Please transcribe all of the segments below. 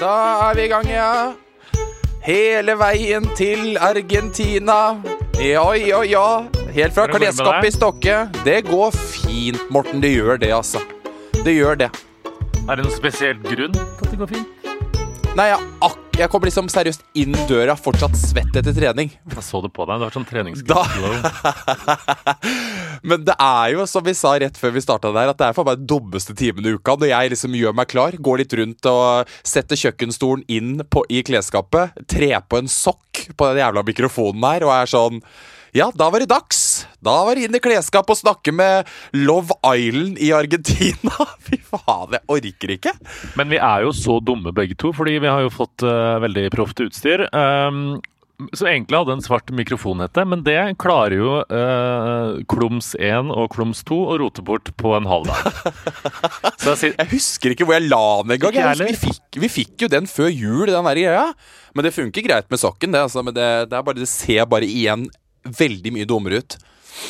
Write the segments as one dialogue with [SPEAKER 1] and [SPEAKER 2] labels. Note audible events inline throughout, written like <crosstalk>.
[SPEAKER 1] Da er vi i gang, ja. Hele veien til Argentina. Ja, ja, ja. Helt fra klesskapet i Stokke. Det går fint, Morten. Det gjør det, altså. Det gjør det.
[SPEAKER 2] Er det noen spesiell grunn til at det går fint?
[SPEAKER 1] Nei, jeg, ak jeg kom liksom seriøst inn døra, fortsatt svett etter trening.
[SPEAKER 2] Jeg så det på deg. Du har sånn treningsglow. <laughs>
[SPEAKER 1] Men det er jo, som vi sa rett før vi starta der, at det er for meg den dummeste timen i uka. Når jeg liksom gjør meg klar, går litt rundt og setter kjøkkenstolen inn på, i klesskapet, trer på en sokk på den jævla mikrofonen her og er sånn Ja, da var det dags. Da var det inn i klesskapet og snakke med Love Island i Argentina. <laughs> Fy faen, jeg orker ikke.
[SPEAKER 2] Men vi er jo så dumme begge to, fordi vi har jo fått uh, veldig proft utstyr. Um, så egentlig hadde en svart mikrofonhette, men det klarer jo eh, Klums 1 og Klums 2 å rote bort på en halv dag. <laughs> Så jeg sier
[SPEAKER 1] Jeg husker ikke hvor jeg la den engang. Vi, fikk- vi fikk jo den før jul, den der greia. Men det funker greit med sokken. Det, altså, men det, det, er bare, det ser bare igjen veldig mye dummere ut.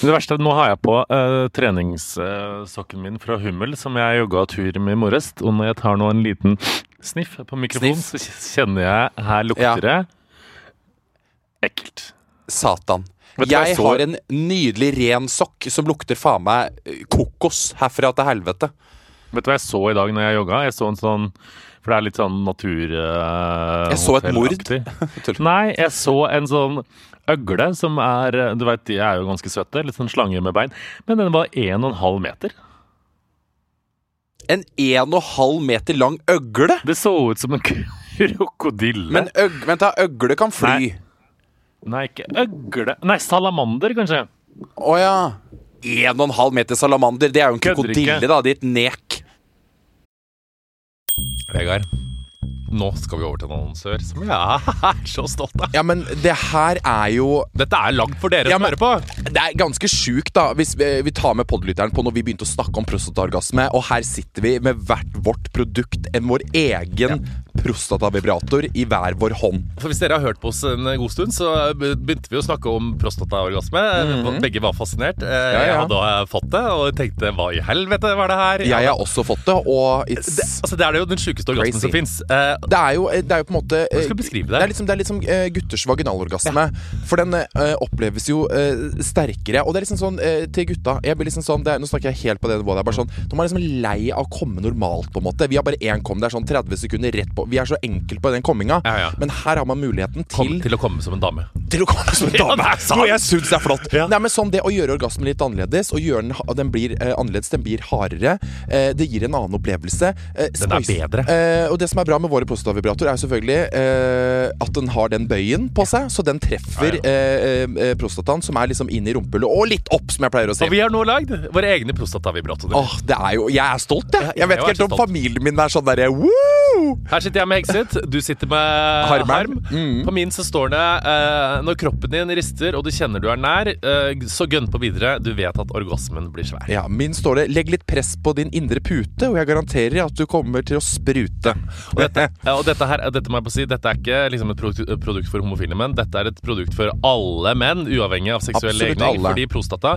[SPEAKER 2] Det verste er at nå har jeg på uh, treningssokken min fra Hummel, som jeg jogga tur med i morges. Og når jeg tar nå en liten sniff på mikrofonen,
[SPEAKER 1] Sniff.
[SPEAKER 2] så kjenner jeg her lukter det ekkelt.
[SPEAKER 1] Satan. Jeg
[SPEAKER 2] jeg så-
[SPEAKER 1] har en nydelig ren sokk som lukter faen meg eh, kokos herfra til helvete.
[SPEAKER 2] Vet du hva jeg så i dag når jeg jogga? Jeg så en sånn For det er litt sånn natur... Uh,
[SPEAKER 1] Jeg så et mord. <laughs>
[SPEAKER 2] Nei, jeg så en sånn øgle som er Du veit, de er jo ganske søte. Litt sånn slange med bein. Men den var 1,5 meter.
[SPEAKER 1] En 1,5 meter lang øgle.
[SPEAKER 2] Det så ut som en krokodille.
[SPEAKER 1] Men øg, vent da, øgle kan fly.
[SPEAKER 2] Nei. Nei, ikke øgle Nei, salamander, kanskje.
[SPEAKER 1] Å ja. 1,5 meter salamander. Det er jo en krokodille, da. Ditt nek.
[SPEAKER 3] Vegard, nå skal vi over til en annonsør som jeg er så stolt av.
[SPEAKER 1] Ja, men det her er jo
[SPEAKER 3] Dette er langt for dere
[SPEAKER 1] Ja,
[SPEAKER 3] som hører på.
[SPEAKER 1] Det er ganske sjukt, da, hvis vi, vi tar med podlytteren på når vi begynte å snakke om prostataorgasme, og her sitter vi med hvert vårt produkt, en vår egen prostatavibrator i hver vår hånd.
[SPEAKER 3] For Hvis dere har hørt på oss en god stund, så begynte vi å snakke om prostataorgasme. Begge var fascinert. Eh,
[SPEAKER 1] Mhm. ja.
[SPEAKER 3] Jeg hadde eh, fått det og tenkte hva i helvete var det her?
[SPEAKER 1] Jeg har også fått det, og it's
[SPEAKER 3] det, altså, det er jo den sjukeste orgasmen som fins. Eh,
[SPEAKER 1] det er jo, det er jo på en måte
[SPEAKER 3] Hvordan skal du beskrive det?
[SPEAKER 1] Det er liksom, det er liksom eh, gutters vaginalorgasme. For den uh, oppleves jo uh, sterkere. Og det er liksom sånn uh, til gutta Jeg blir liksom sånn det er, Nå snakker jeg helt på det nivået. Er bare sånn De er liksom lei av å komme normalt, på en måte. Vi har bare én kom. Det er sånn 30 sekunder rett på. Vi er så enkelt på den komminga.
[SPEAKER 3] Ja, ja.
[SPEAKER 1] Men her har man muligheten
[SPEAKER 3] kom
[SPEAKER 1] til
[SPEAKER 3] til å komme som en dame.
[SPEAKER 1] til å komme som en <laughs>
[SPEAKER 3] Ja,
[SPEAKER 1] dame. Noe jeg syns er flott.
[SPEAKER 3] Ja.
[SPEAKER 1] Nei, men sånn Det å gjøre orgasmen litt annerledes, og gjøre den, den blir eh, annerledes, den blir hardere, eh, det gir en annen opplevelse. Eh,
[SPEAKER 3] Den er bedre.
[SPEAKER 1] Eh, og det som er bra med våre prostatavibrator, er selvfølgelig eh, at den har den bøyen på seg, så den treffer
[SPEAKER 3] Ja,
[SPEAKER 1] ja. eh, prostataen, som er liksom inn i rumpehullet, og litt opp, som jeg pleier å si.
[SPEAKER 3] Og vi har nå lagd våre egne prostatavibratorer.
[SPEAKER 1] Åh, det er jo Jeg er stolt, jeg. Jeg vet ikke helt om
[SPEAKER 3] stolt.
[SPEAKER 1] familien min er sånn derre!
[SPEAKER 3] Her sitter jeg med Hekset, du sitter med
[SPEAKER 1] Harm.
[SPEAKER 3] Harm.
[SPEAKER 1] Mm.
[SPEAKER 3] På min så står det uh, Når kroppen din rister og du kjenner du er nær, uh, så gønn på videre. Du vet at orgasmen blir svær.
[SPEAKER 1] Ja, min står det 'Legg litt press på din indre pute', og jeg garanterer at du kommer til å sprute.
[SPEAKER 3] Og dette, og dette her, dette må jeg på si, dette er ikke liksom et produkt, for homofile menn. Dette er et produkt for alle menn, uavhengig av seksuell legning. Fordi prostata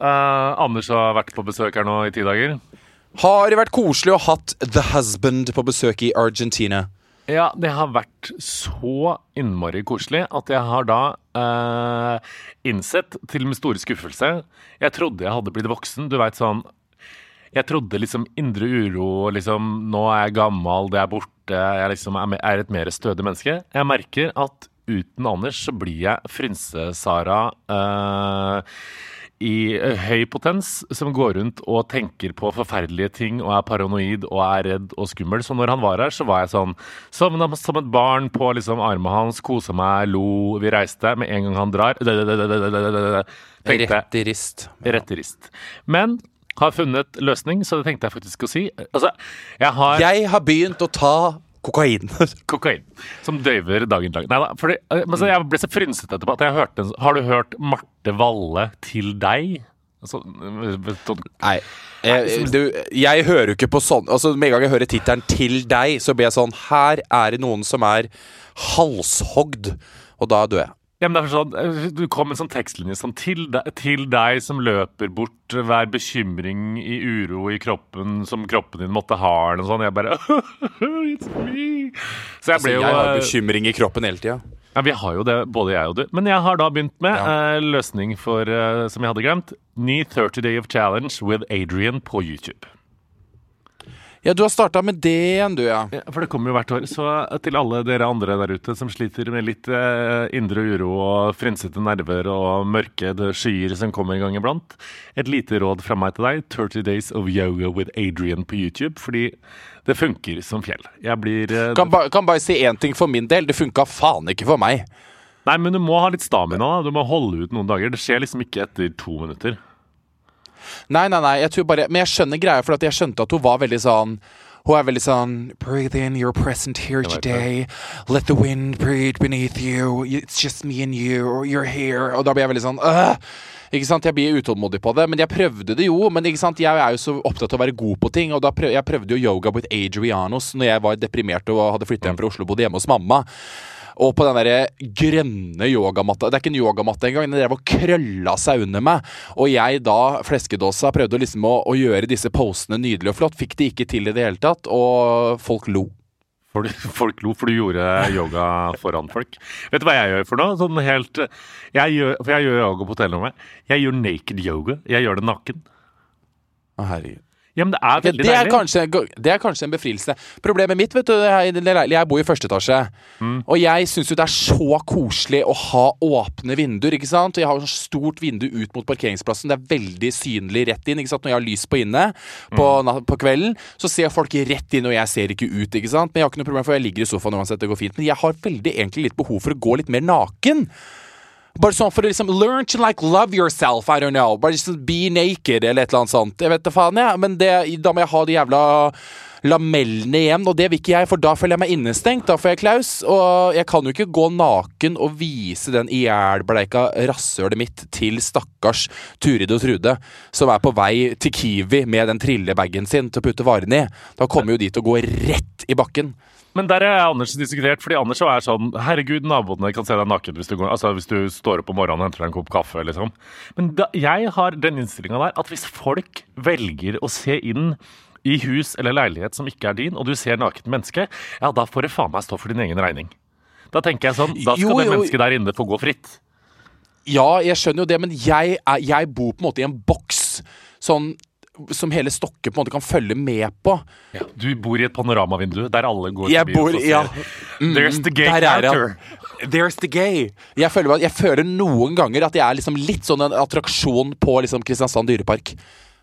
[SPEAKER 3] Eh, Anders har vært på besøk her nå i ti dager.
[SPEAKER 2] Har det vært koselig å ha hatt The Husband på besøk i Argentina?
[SPEAKER 3] Ja, det har vært så innmari koselig at jeg har da eh, innsett, til min store skuffelse Jeg trodde jeg hadde blitt voksen. Du veit sånn Jeg trodde liksom indre uro liksom Nå er jeg gammel, det er borte. Jeg liksom er et mer stødig menneske. Jeg merker at uten Anders så blir jeg Frynse-Sara eh, i høy potens som går rundt og tenker på forferdelige ting og er paranoid og er redd og skummel. Så når han var her, så var jeg sånn som, som et barn på liksom armen hans, kosa meg, lo, vi reiste. Med en gang han drar tenkte,
[SPEAKER 2] Rett i rist.
[SPEAKER 3] Rett i rist. Men har funnet løsning, så det tenkte jeg faktisk å si. Altså, jeg har
[SPEAKER 2] Jeg har begynt å ta kokain. <laughs>
[SPEAKER 3] kokain som døyver dagen lang. Nei da, fordi, eh, men så jeg ble så frynsete etterpå at jeg hørte Har du hørt Marte Valle til deg? Altså, eh, sånn-
[SPEAKER 2] Nei. Jeg, du, jeg hører jo ikke på sånn Altså Med en gang jeg hører tittelen 'Til deg', så blir jeg sånn Her er det noen som er halshogd. Og da dør jeg.
[SPEAKER 3] Ja, men det er sånn, eh, Du kom en sånn tekstlinje sånn til deg, til deg som løper bort hver bekymring i uro i kroppen som kroppen din måtte ha, eller noe sånt. Jeg bare <laughs> It's me! Så jeg ble
[SPEAKER 2] altså,
[SPEAKER 3] jo
[SPEAKER 2] har
[SPEAKER 3] eh,
[SPEAKER 2] bekymring i kroppen hele tida.
[SPEAKER 3] Ja, Vi har jo det, både jeg og du. Men jeg har da begynt med
[SPEAKER 2] Ja.
[SPEAKER 3] uh, løsning for, uh, som jeg hadde glemt, ny 30 Day of Challenge with Adrian på YouTube.
[SPEAKER 2] Ja, du har starta med det igjen, du, ja.
[SPEAKER 3] Ja, for det kommer jo hvert år. Så eh, til alle dere andre der ute som sliter med litt eh, indre uro og frynsete nerver og mørke skyer som kommer en gang iblant, et lite råd fra meg til deg. 30 Days of Yoga with Adrian på YouTube. Fordi det funker som fjell. Jeg blir eh,
[SPEAKER 2] Kan, ba, kan bare si én ting for min del. Det funka faen ikke for meg.
[SPEAKER 3] Nei, men du må ha litt stamina. da. Du må holde ut noen dager. Det skjer liksom ikke etter to minutter.
[SPEAKER 2] Nei, nei, nei, jeg tror bare Men jeg skjønner greia, for at jeg skjønte at hun var veldig sånn hun er veldig sånn Breathe in, you're present here today. Let the wind breathe beneath you. It's just me and you. You're here. Og da blir jeg veldig sånn Åh! Ikke sant, Jeg blir utålmodig på det. Men jeg prøvde det jo. Men ikke sant, jeg er jo så opptatt av å være god på ting. Og da prøv, jeg prøvde jo yoga with Adrianos når jeg var deprimert og hadde flyttet hjem fra Oslo og bodde hjemme hos mamma. Og på den derre grønne yogamatta Det er ikke en yogamatte engang. Den drev og krølla seg under meg. Og jeg da, fleskedåsa, prøvde liksom å, å gjøre disse posene nydelig og flott. Fikk de ikke til i det hele tatt, og folk lo.
[SPEAKER 3] For folk lo, for du gjorde yoga foran folk. Vet du hva jeg gjør for noe? Sånn helt jeg gjør, For jeg gjør yoga på hotellrommet. Jeg gjør naked yoga. Jeg gjør det naken.
[SPEAKER 2] Å, herregud.
[SPEAKER 3] Ja, men det er
[SPEAKER 2] Det, er
[SPEAKER 3] deilig.
[SPEAKER 2] kanskje, det er kanskje en befrielse. Problemet mitt, vet du, jeg, jeg bor i første etasje. Og jeg syns jo det er så koselig å ha åpne vinduer, ikke sant. Og jeg har så stort vindu ut mot parkeringsplassen. Det er veldig synlig rett inn. ikke sant? Når jeg har lys på inne på, mm. på kvelden, så ser folk rett inn, og jeg ser ikke ut, ikke sant. Men jeg har ikke noe problem, for jeg ligger i sofaen uansett, det går fint. Men jeg har veldig egentlig litt behov for å gå litt mer naken. Bare sånn for å liksom Learn to like love yourself, I don't know. Bare liksom be naked, eller et eller annet sånt. Jeg vet da faen, jeg. Men det, da må jeg ha de jævla lamellene igjen, og det vil ikke jeg, for da føler jeg meg innestengt. Da får jeg klaus. Og jeg kan jo ikke gå naken og vise den ihjelbleika rasshølet mitt til stakkars Turid og Trude, som er på vei til Kiwi med den trillebagen sin til å putte varene i. Da kommer jo de til å gå rett i bakken.
[SPEAKER 3] Men der er Anders diskutert, fordi Anders er sånn Herregud, naboene kan se deg naken hvis du, går, altså, hvis du står opp om morgenen og henter deg en kopp kaffe. liksom. Men da, jeg har den innstillinga der at hvis folk velger å se inn i hus eller leilighet som ikke er din, og du ser nakent menneske, ja, da får det faen meg stå for din egen regning. Da tenker jeg sånn, da skal
[SPEAKER 2] Jo,
[SPEAKER 3] det
[SPEAKER 2] jo.
[SPEAKER 3] mennesket der inne få gå fritt.
[SPEAKER 2] Ja, jeg skjønner jo det, men jeg, er, jeg bor på en måte i en boks sånn som hele Stokke på en måte kan følge med på.
[SPEAKER 3] Ja, du bor i et panoramavindu der alle går
[SPEAKER 2] Jeg
[SPEAKER 3] forbi
[SPEAKER 2] bor
[SPEAKER 3] og
[SPEAKER 2] ja.
[SPEAKER 3] Mm, There's the gay
[SPEAKER 2] er han.
[SPEAKER 3] character.
[SPEAKER 2] There's the gay. Jeg føler, jeg føler noen ganger at jeg er liksom litt sånn en attraksjon på liksom Kristiansand dyrepark.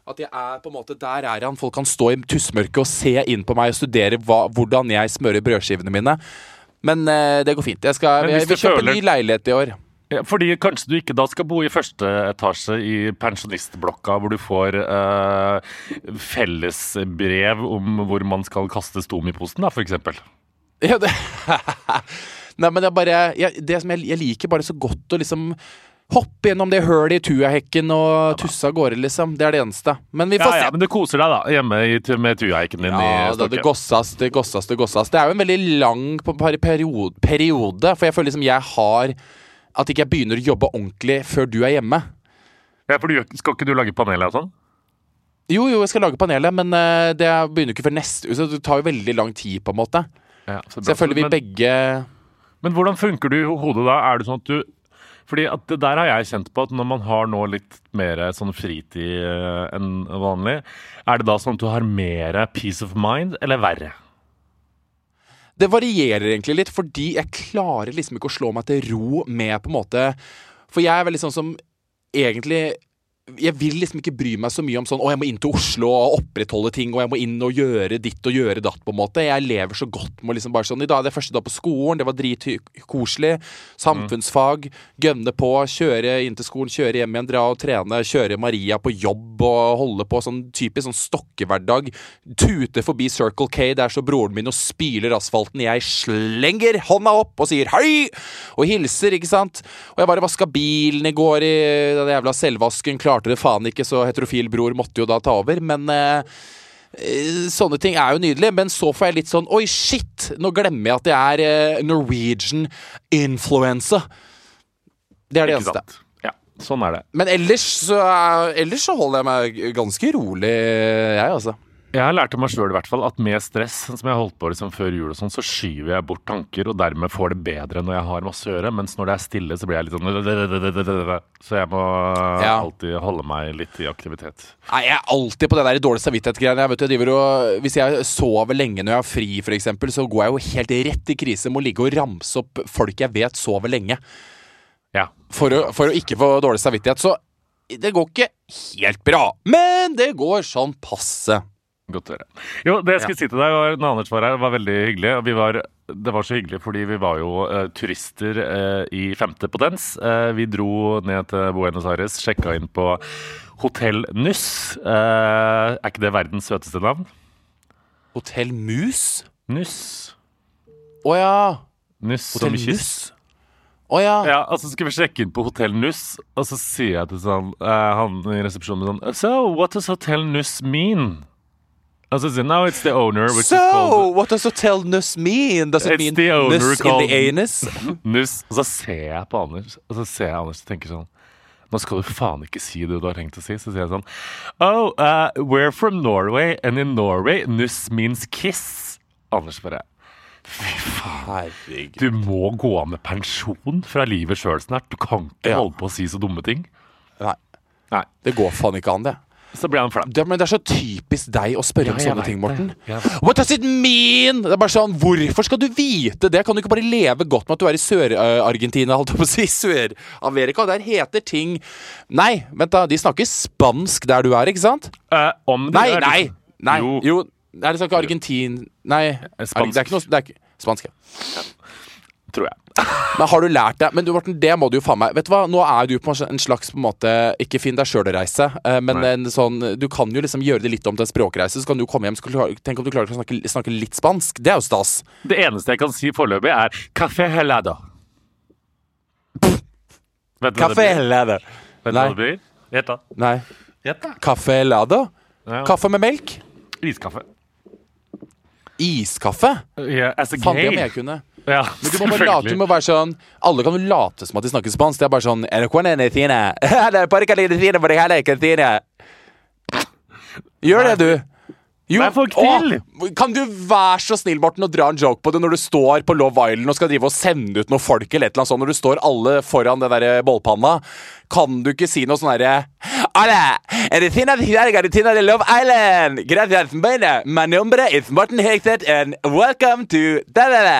[SPEAKER 2] At jeg er på en måte Der er han. Folk kan stå i tussmørket og se inn på meg og studere hva, hvordan jeg smører brødskivene mine. Men uh, det går fint. Jeg skal
[SPEAKER 3] vi, vi
[SPEAKER 2] jeg vil kjøpe
[SPEAKER 3] føler-
[SPEAKER 2] ny leilighet i år.
[SPEAKER 3] Ja, fordi kanskje du ikke da skal bo i første etasje i pensjonistblokka, hvor du får eh, fellesbrev om hvor man skal kaste stom i posen, da, eksempel.
[SPEAKER 2] Ja, det <laughs> Nei, men det er bare jeg, Det som jeg, jeg liker bare så godt å liksom hoppe gjennom det hølet i tuahekken og tusse av gårde, liksom. Det er det eneste. Men vi
[SPEAKER 3] Ja,
[SPEAKER 2] får
[SPEAKER 3] ja,
[SPEAKER 2] se.
[SPEAKER 3] men du koser deg da, hjemme i, med tuahekken din
[SPEAKER 2] Ja,
[SPEAKER 3] i
[SPEAKER 2] Ja, det gossas, det gossas, det gossas. Det er jo en veldig lang periode, periode, for jeg føler liksom jeg har At ikke jeg begynner å jobbe ordentlig før du er hjemme.
[SPEAKER 3] Ja, for du, Skal ikke du lage panelet og sånn?
[SPEAKER 2] Jo, jo, jeg skal lage panelet, men eh, det begynner ikke før neste uke. Så det tar jo veldig lang tid, på en måte.
[SPEAKER 3] Ja,
[SPEAKER 2] Så jeg føler vi
[SPEAKER 3] men,
[SPEAKER 2] begge
[SPEAKER 3] men hvordan funker du i hodet da? Er det sånn at du Fordi at det der har jeg kjent på at når man har nå litt mer sånn fritid eh, enn vanlig, er det da sånn at du har mer peace of mind, eller verre?
[SPEAKER 2] Det varierer egentlig litt, fordi jeg klarer liksom ikke å slå meg til ro med på en måte. For jeg er veldig sånn som egentlig jeg vil liksom ikke bry meg så mye om sånn Å, jeg må inn til Oslo og opprettholde ting, og jeg må inn og gjøre ditt og gjøre datt, på en måte. Jeg lever så godt med liksom bare sånn I dag er det første dag på skolen, det var dritkoselig. Samfunnsfag. Gønne på, kjøre inn til skolen, kjøre hjem igjen, dra og trene, kjøre Maria på jobb og holde på sånn typisk sånn stokkehverdag. Tute forbi Circle K, der så broren min og spyler asfalten. Jeg slenger hånda opp og sier hei! Og hilser, ikke sant? Og jeg bare vaska bilen i går i den jævla selvvasken. Klarte det faen ikke, så heterofil bror måtte jo da ta over. Men eh, eh, Sånne ting er jo nydelig, men så får jeg litt sånn Oi, shit! Nå glemmer jeg at jeg er eh, Norwegian influensa. Det er det
[SPEAKER 3] Ikke
[SPEAKER 2] eneste.
[SPEAKER 3] sant? Ja, sånn er det.
[SPEAKER 2] Men ellers så, er- ellers så holder jeg meg ganske rolig, jeg, altså.
[SPEAKER 3] Jeg har lært av meg sjøl at med stress, sånn som jeg holdt på liksom før jul, og sånn, så skyver jeg bort tanker, og dermed får det bedre når jeg har masse å gjøre. Mens når det er stille, så blir jeg litt sånn <laughs> Så jeg må
[SPEAKER 2] Ja.
[SPEAKER 3] alltid holde meg litt i aktivitet.
[SPEAKER 2] Nei, Jeg er alltid på det der dårlig samvittighet-greiene. Jeg vet, jeg driver og, Hvis jeg sover lenge når jeg har fri, eksempel, så går jeg jo helt rett i krise Må ligge og ramse opp folk jeg vet sover lenge.
[SPEAKER 3] Ja.
[SPEAKER 2] For å, for å ikke få dårlig samvittighet. Så det går ikke helt bra. Men det går sånn passe.
[SPEAKER 3] Godt å høre. Jo, det jeg skulle si til deg, var når Anders var her, var veldig hyggelig. Vi var, det var så hyggelig fordi vi var jo uh, turister uh, i femte potens. Uh, vi dro ned til Buenos Aires, sjekka inn på Hotell Nuss. Er ikke det verdens søteste navn?
[SPEAKER 2] Hotell Mus?
[SPEAKER 3] Nuss.
[SPEAKER 2] Å ja.
[SPEAKER 3] Nuss
[SPEAKER 2] Hotell
[SPEAKER 3] som kyss.
[SPEAKER 2] Å ja.
[SPEAKER 3] Ja, og så skal vi sjekke inn på Hotell Nuss, og så sier jeg til sånn, han i resepsjonen sånn So, what does Hotell Nuss mean? Og så now it's the owner, which
[SPEAKER 2] So,
[SPEAKER 3] is called
[SPEAKER 2] what does Hotel Nuss mean? Does it mean
[SPEAKER 3] the
[SPEAKER 2] Nuss in the anus? <laughs>
[SPEAKER 3] Nuss. Og så ser jeg på Anders, og så ser jeg Anders og tenker sånn Nå skal du faen ikke si det du har tenkt å si. Så sier jeg sånn Oh, uh, we're from Norway, and in Norway, nuss means kiss. Anders bare
[SPEAKER 2] Herregud.
[SPEAKER 3] Du må gå av med pensjon fra livet sjøl snart. Du kan ikke
[SPEAKER 2] Ja.
[SPEAKER 3] holde på å si så dumme ting.
[SPEAKER 2] Nei.
[SPEAKER 3] Nei.
[SPEAKER 2] Det går faen ikke an, det.
[SPEAKER 3] Så blir han flau.
[SPEAKER 2] det. Men det er så typisk deg å spørre
[SPEAKER 3] Ja,
[SPEAKER 2] om sånne ting. Morten. What does it mean? Det er bare sånn, Hvorfor skal du vite det? Kan du ikke bare leve godt med at du er i Sør-Argentina? holdt jeg på å si, <laughs> Sør-Amerika? Der heter ting Nei, vent da, de snakker spansk der du er, ikke sant?
[SPEAKER 3] Uh, om det
[SPEAKER 2] Nei,
[SPEAKER 3] er
[SPEAKER 2] nei!
[SPEAKER 3] liksom-
[SPEAKER 2] nei
[SPEAKER 3] Jo.
[SPEAKER 2] Jo, er det sånn ikke Argentin Nei,
[SPEAKER 3] Spansk.
[SPEAKER 2] det er ikke noe det er ikke, Spansk, ja.
[SPEAKER 3] Tror jeg.
[SPEAKER 2] Men har du lært det? Men du, Morten, det må du jo faen meg Vet du hva, nå er du på en slags på en måte Ikke finn deg sjøl-reise, eh, men
[SPEAKER 3] Nei.
[SPEAKER 2] en sånn Du kan jo liksom gjøre det litt om til en språkreise, så kan du komme hjem og kan du klare- Tenk om du klarer å snakke, snakke litt spansk. Det er jo stas.
[SPEAKER 3] Det eneste jeg kan si foreløpig, er café helado. Vet du hva det blir?
[SPEAKER 2] helado.
[SPEAKER 3] Vet du
[SPEAKER 2] Nei.
[SPEAKER 3] hva det blir? Gjett, da.
[SPEAKER 2] Nei.
[SPEAKER 3] Gjett, da.
[SPEAKER 2] Kaffe helado?
[SPEAKER 3] Ja.
[SPEAKER 2] Kaffe med melk?
[SPEAKER 3] Iskaffe.
[SPEAKER 2] Iskaffe?
[SPEAKER 3] Yeah, as a
[SPEAKER 2] Fan, det
[SPEAKER 3] om
[SPEAKER 2] jeg kunne.
[SPEAKER 3] Ja,
[SPEAKER 2] Men du må bare late, du må være sånn Alle kan jo late som at de snakker spansk. Det er bare sånn "Er det cuando en? Det er bare calidad cine, for det hele er ikke cine." Gjør det, du. Jo,
[SPEAKER 3] til.
[SPEAKER 2] Kan du være så snill, Morten, og dra en joke på det når du står på Love Island og skal drive og sende ut noen folk eller et eller annet sånt, når du står alle foran den der bollpanna? Kan du ikke si noe sånn herre Love Island. Gracias. Mi nombre is Morten Hegseth, and welcome to da, da, da.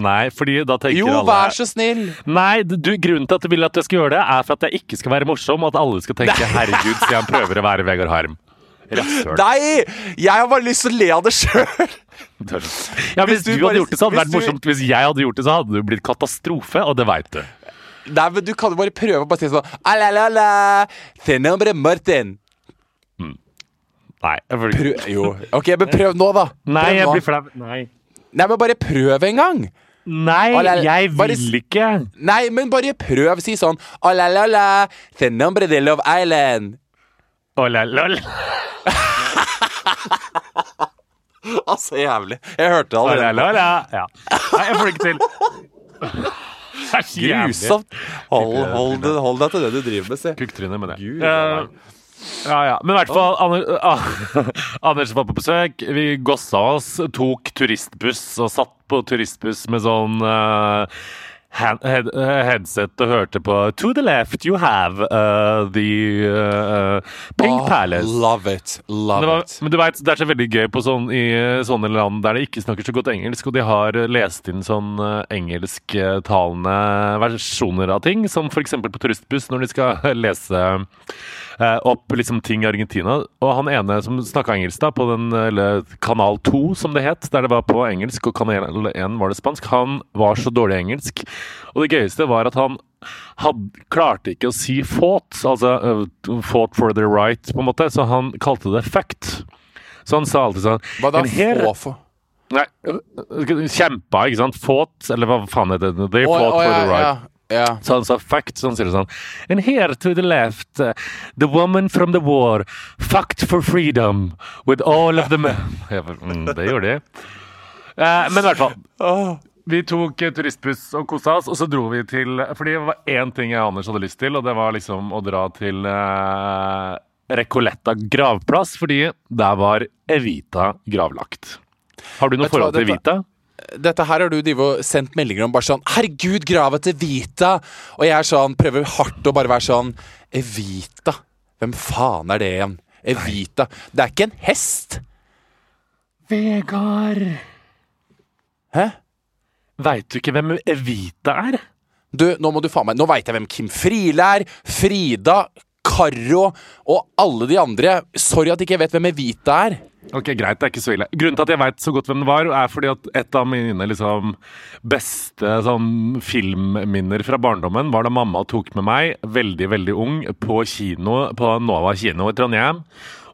[SPEAKER 3] Nei, fordi da tenker
[SPEAKER 2] Jo,
[SPEAKER 3] alle
[SPEAKER 2] vær så snill.
[SPEAKER 3] Nei, du, grunnen til at du vil at jeg skal gjøre det, er for at jeg ikke skal være morsom, og at alle skal tenke 'herregud, siden han prøver å være Vegard Harm'. Rasshøl.
[SPEAKER 2] Nei! Jeg har bare lyst til å le av det sjøl. <laughs>
[SPEAKER 3] Ja, hvis,
[SPEAKER 2] Hvis
[SPEAKER 3] du,
[SPEAKER 2] du
[SPEAKER 3] hadde gjort det, så hadde det vært
[SPEAKER 2] du-
[SPEAKER 3] morsomt. Hvis jeg hadde gjort det, så hadde det blitt katastrofe, og det veit du.
[SPEAKER 2] Nei, men Du kan jo bare prøve å bare si sånn Alalala, Martin.
[SPEAKER 3] Nei, jeg blir...
[SPEAKER 2] Prøv, jo. Ok, men prøv nå, da.
[SPEAKER 3] Nei, jeg
[SPEAKER 2] nå.
[SPEAKER 3] blir flau. Nei.
[SPEAKER 2] Nei, men bare prøv en gang.
[SPEAKER 3] Nei,
[SPEAKER 2] Alala-
[SPEAKER 3] jeg vil ikke.
[SPEAKER 2] Nei, men bare prøv. Si sånn Alalala, the number de Love Island.
[SPEAKER 3] Olalol. la, la, la.
[SPEAKER 2] Altså, <laughs> jævlig. Jeg hørte det allerede.
[SPEAKER 3] la, la. Ja. Nei, jeg får det ikke til. <laughs>
[SPEAKER 2] Grusomt. Hold, hold, hold deg til det du driver med, si.
[SPEAKER 3] Kukktryne med det.
[SPEAKER 2] Gud,
[SPEAKER 3] Eh, ja, ja. Men i hvert fall, <laughs> Anders var på besøk. Vi gossa oss, tok turistbuss og satt på turistbuss med sånn uh, hand, head, eh, headset og hørte på To the left you have uh, the uh, Pink
[SPEAKER 2] Oh,
[SPEAKER 3] Palace.
[SPEAKER 2] Love it. Love
[SPEAKER 3] var,
[SPEAKER 2] it.
[SPEAKER 3] men du vet, det er så veldig gøy på sånn, i sånne land der de ikke snakker så godt engelsk, og de har lest inn sånn engelsktalende versjoner av ting, som f.eks. på turistbuss når de skal <laughs> lese opp liksom ting i Argentina. Og han ene som snakka engelsk da, på den eller, kanal 2, som det het, der det var på engelsk, og kanal 1 var det spansk, han var så dårlig engelsk. Og det gøyeste var at han had, klarte ikke å si fought, altså uh, fought for the right, på en måte, så han kalte det fact. Så han sa alltid sånn
[SPEAKER 2] Hva da?
[SPEAKER 3] "Men her-"
[SPEAKER 2] for
[SPEAKER 3] Nei, kjempa, ikke sant? Fought, eller hva faen heter det? They fought
[SPEAKER 2] oh,
[SPEAKER 3] for
[SPEAKER 2] ja,
[SPEAKER 3] the right.
[SPEAKER 2] ja,
[SPEAKER 3] Så han sa fact, så han sier det sånn And here to the left, uh, the woman from the war fucked for freedom with all of the men <laughs> mm, Det gjorde de. Uh, men i hvert fall.
[SPEAKER 2] Åh.
[SPEAKER 3] Vi tok eh, turistbuss og kosa oss, og så dro vi til Fordi det var én ting jeg og Anders hadde lyst til, og det var liksom å dra til uh, Recoletta gravplass, fordi der var Evita gravlagt. Har du noe forhold til? Evita?
[SPEAKER 2] Dette her har du Divo, sendt meldinger om bare sånn 'Herregud, grava til Vita!' Og jeg er sånn, prøver hardt å bare være sånn Evita? Hvem faen er det igjen? Evita. Det er ikke en hest.
[SPEAKER 3] Vegard
[SPEAKER 2] Hæ?
[SPEAKER 3] Veit du ikke hvem Evita er?
[SPEAKER 2] Du, nå må du faen meg Nå veit jeg hvem Kim Friele er. Frida. Karo og alle de andre. Sorry at ikke jeg vet hvem Evita er.
[SPEAKER 3] Ok, Greit, det er ikke så ille. Grunnen til at jeg veit så godt hvem det var, er fordi at et av mine liksom, beste sånn, filmminner fra barndommen var da mamma tok med meg, veldig, veldig ung, på kino på Nova kino i Trondheim.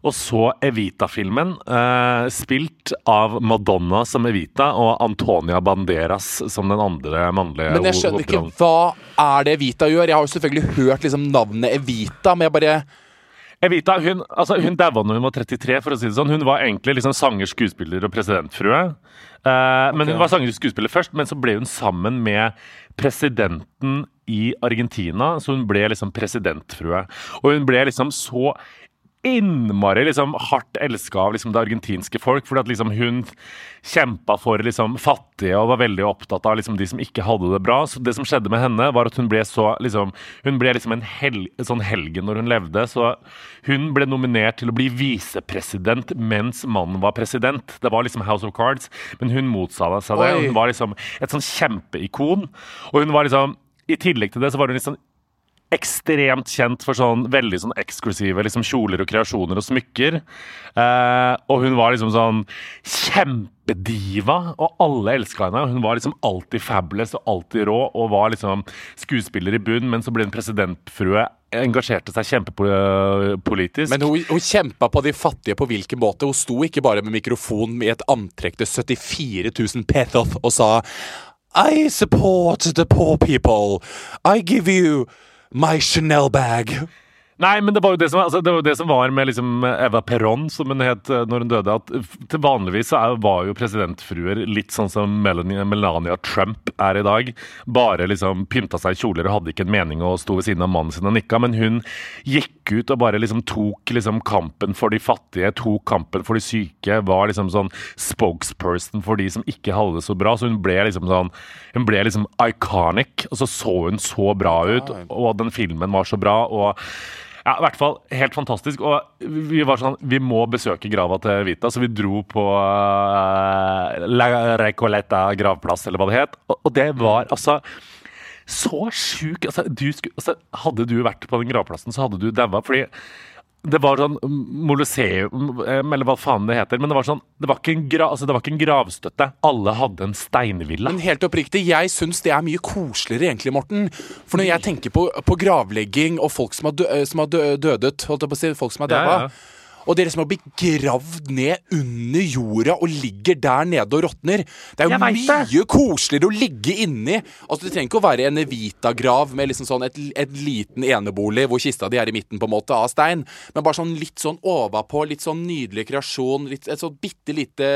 [SPEAKER 3] Og så Evita-filmen, eh, spilt av Madonna som Evita og Antonia Banderas som den andre mannlige
[SPEAKER 2] Men jeg skjønner ikke hva er det Evita gjør. Jeg har jo selvfølgelig hørt liksom navnet Evita, men jeg bare
[SPEAKER 3] Evita hun, altså, hun daua når hun var 33, for å si det sånn. Hun var egentlig liksom sanger, skuespiller og presidentfrue. Eh, men Hun var sanger og skuespiller først, men så ble hun sammen med presidenten i Argentina. Så hun ble liksom presidentfrue. Og hun ble liksom så innmari liksom, hardt elska av liksom, det argentinske folk. Fordi at liksom, hun kjempa for liksom, fattige og var veldig opptatt av liksom, de som ikke hadde det bra. Så det som skjedde med henne, var at hun ble så liksom, Hun ble liksom en hel, sånn helgen når hun levde. Så hun ble nominert til å bli visepresident mens mannen var president. Det var liksom House of Cards, men hun motsa seg det. Hun var liksom et sånn kjempeikon. Og hun var liksom I tillegg til det så var hun liksom ekstremt kjent for sånn veldig sånn eksklusive liksom kjoler og kreasjoner og smykker. Eh, og hun var liksom sånn kjempediva, og alle elska henne. Hun var liksom alltid fabulous og alltid rå, og var liksom skuespiller i bunn, men så ble hun presidentfrue. Engasjerte seg kjempepolitisk.
[SPEAKER 2] Men hun, hun kjempa på de fattige på hvilken måte? Hun sto ikke bare med mikrofon i et antrekk til 74 000 pesos og sa I support the poor people. I give you my Chanel bag.
[SPEAKER 3] Nei, men det var jo det som, altså, det var, det som var med liksom Eva Perón, som hun het eh, når hun døde. at til Vanligvis så er, var jo presidentfruer litt sånn som Melania, Melania Trump er i dag. Bare liksom pynta seg i kjoler og hadde ikke en mening å stå ved siden av mannen sin og nikka. Men hun gikk ut og bare liksom tok liksom kampen for de fattige, tok kampen for de syke. Var liksom sånn spokesperson for de som ikke hadde det så bra. Så hun ble liksom sånn Hun ble liksom iconic. Og så så hun så bra ut, og den filmen var så bra. og ja, i hvert fall helt fantastisk. Og vi var sånn Vi må besøke grava til Vita, så vi dro på uh, La Recoleta gravplass, eller hva det het. Og, og det var altså så sjuk altså, altså, Hadde du vært på den gravplassen, så hadde du daua. Fordi det var sånn Moloseum, eller hva faen det heter. Men det var sånn Det var gra, altså, det var ikke en gravstøtte. Alle hadde en steinvilla.
[SPEAKER 2] Men helt oppriktig, jeg syns det er mye koseligere egentlig, Morten. For når jeg tenker på, på gravlegging og folk som har, dø, som har dø, dødet, holdt jeg på å si, folk som har
[SPEAKER 3] Ja, ja.
[SPEAKER 2] Og dere som har blitt gravd ned under jorda og ligger der nede og råtner. Det er jo
[SPEAKER 3] mye det.
[SPEAKER 2] koseligere å ligge inni. Altså Det trenger ikke å være en Evita-grav med liksom sånn et, et liten enebolig hvor kista di er i midten på en måte av stein, men bare sånn litt sånn overpå, litt sånn nydelig kreasjon, litt, et sånt bitte lite,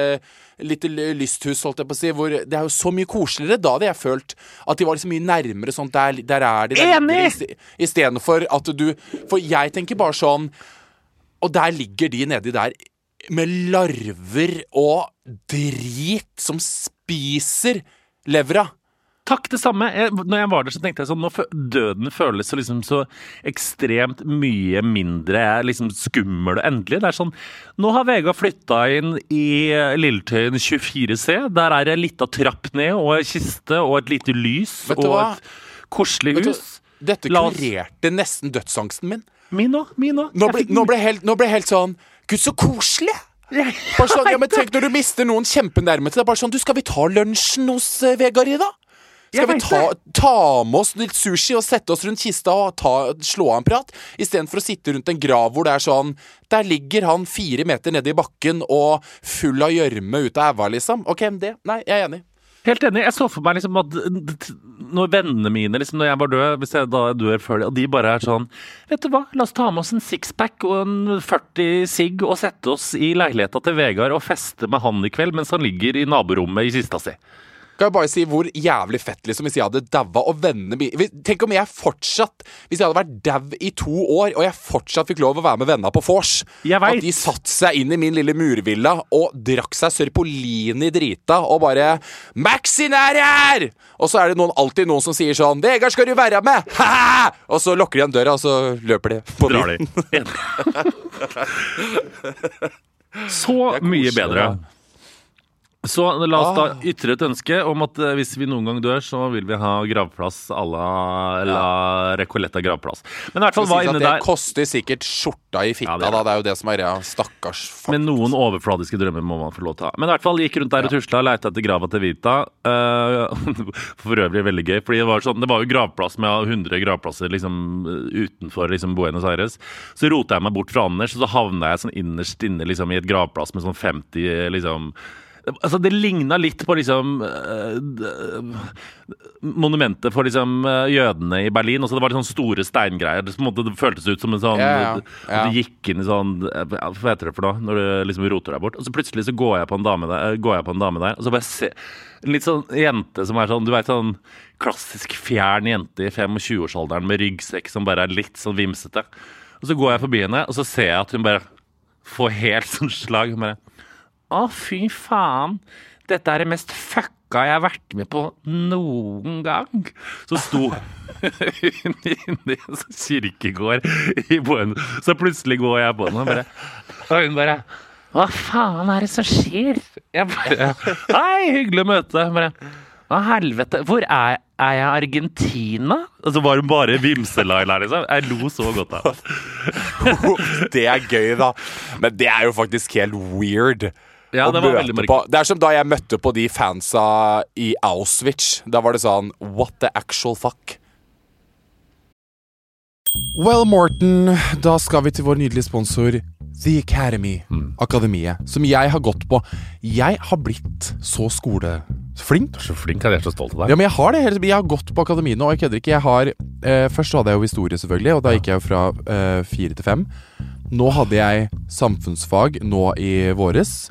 [SPEAKER 2] lite lysthus, holdt jeg på å si, hvor det er jo så mye koseligere. Da hadde jeg følt at de var liksom mye nærmere sånn Der, der er de. der
[SPEAKER 3] Enig!
[SPEAKER 2] Istedenfor at du For jeg tenker bare sånn og der ligger de nedi der med larver og drit som spiser levra.
[SPEAKER 3] Takk, det samme. Jeg, når jeg var der, så tenkte jeg sånn Når Døden føles så liksom så ekstremt mye mindre liksom skummel og endelig. Det er sånn Nå har Vegard flytta inn i Lilletøyen 24C. Der er det ei lita trapp ned og ei kiste og et lite lys og
[SPEAKER 2] hva?
[SPEAKER 3] et koselig hus.
[SPEAKER 2] dette kurerte nesten dødsangsten min.
[SPEAKER 3] Min òg. Min òg.
[SPEAKER 2] Nå nå nå ble jeg helt sånn Gud, så koselig! Bare sånn, ja, <laughs> men Tenk når du mister noen kjempenærme til deg. Bare sånn, du, Skal vi ta lunsjen hos uh, Vegard i dag? Skal vi ta, ta med oss litt sushi og sette oss rundt kista og ta, slå av en prat? Istedenfor å sitte rundt en grav hvor det er sånn Der ligger han fire meter nede i bakken og full av gjørme ut av æva, liksom. Ok, det Nei, jeg er enig.
[SPEAKER 3] Helt enig. Jeg så for meg liksom at når vennene mine, liksom når jeg var død, hvis jeg da dør før det, og de bare er sånn Vet du hva, la oss ta med oss en sixpack og en 40 sigg og sette oss i leiligheta til Vegard og feste med han i kveld mens han ligger i naborommet i kista si.
[SPEAKER 2] Kan jeg bare si hvor jævlig fett liksom hvis jeg hadde daua og vennene mine Tenk om jeg fortsatt Hvis jeg hadde vært dau i to år, og jeg fortsatt fikk lov å være med venner på vors. At de satte seg inn i min lille murvilla og drakk seg Sørpolini drita og bare Maxin er her! Og så er det noen, alltid noen som sier sånn 'Vegard, skal du være med?' <laughs> Ha-ha! Og så lukker de igjen døra, og så løper de. På
[SPEAKER 3] Drar
[SPEAKER 2] byen.
[SPEAKER 3] de. <laughs> Så mye bedre. Så la oss da
[SPEAKER 2] Ah.
[SPEAKER 3] ytre et ønske om at eh, hvis vi noen gang dør, så vil vi ha gravplass à la La Recoletta gravplass. Men i hvert fall
[SPEAKER 2] hva
[SPEAKER 3] var der
[SPEAKER 2] det koster sikkert skjorta i fitta,
[SPEAKER 3] Ja, det
[SPEAKER 2] da. Det er jo det som er greia. Stakkars fuck.
[SPEAKER 3] Men noen overfladiske drømmer må man få lov til å ha. Men i hvert fall gikk rundt der og tusla, leita etter grava til Vita. Eh, <laughs> for øvrig veldig gøy, fordi det var, sånn, det var jo gravplass med 100 gravplasser liksom, utenfor liksom, Buenos Aires. Så rota jeg meg bort fra Anders, og så havna jeg sånn innerst inne liksom, i et gravplass med sånn 50 liksom Altså, det ligna litt på liksom eh, Monumentet for liksom eh, jødene i Berlin. Også det var litt sånn store steingreier. Det, måte, det føltes ut som en sånn
[SPEAKER 2] Ja, ja, ja.
[SPEAKER 3] du gikk inn i sånn eh, Hva heter det for noe? Når du liksom roter deg bort. Og så plutselig så går jeg på en dame der, går jeg på en dame der og så bare se en litt sånn jente som er sånn Du vet sånn klassisk fjern jente i 25-årsalderen med ryggsekk som bare er litt sånn vimsete. Og så går jeg forbi henne, og så ser jeg at hun bare får helt sånn slag. Hun bare Å, fy faen. Dette er det mest fucka jeg har vært med på noen gang. Så sto hun <laughs> inne i en sånn kirkegård i Buen. Så plutselig går jeg på henne og bare Og hun bare Hva faen er det som skjer? Jeg bare Hei, hyggelig å møte. deg. Bare Hva helvete? Hvor er, er jeg? Argentina? Og så var hun bare vimselaila, liksom. Jeg lo så godt av <laughs> det.
[SPEAKER 2] det er gøy, da. Men det er jo faktisk helt weird.
[SPEAKER 3] Ja, det var veldig
[SPEAKER 2] på. Det er som da jeg møtte på de fansa i Auschwitz. Da var det sånn What the actual fuck? Well, Morten, da skal vi til vår nydelige sponsor The Academy.
[SPEAKER 3] Mm.
[SPEAKER 2] Akademiet. Som jeg har gått på. Jeg har blitt så skoleflink.
[SPEAKER 3] Så flink, jeg er så stolt av
[SPEAKER 2] Ja, men jeg har det. Jeg har gått på akademiet nå, og jeg kødder ikke. Jeg har, eh, først så hadde jeg jo historie, selvfølgelig, og da gikk jeg jo fra eh, fire til fem. Nå hadde jeg samfunnsfag nå i våres,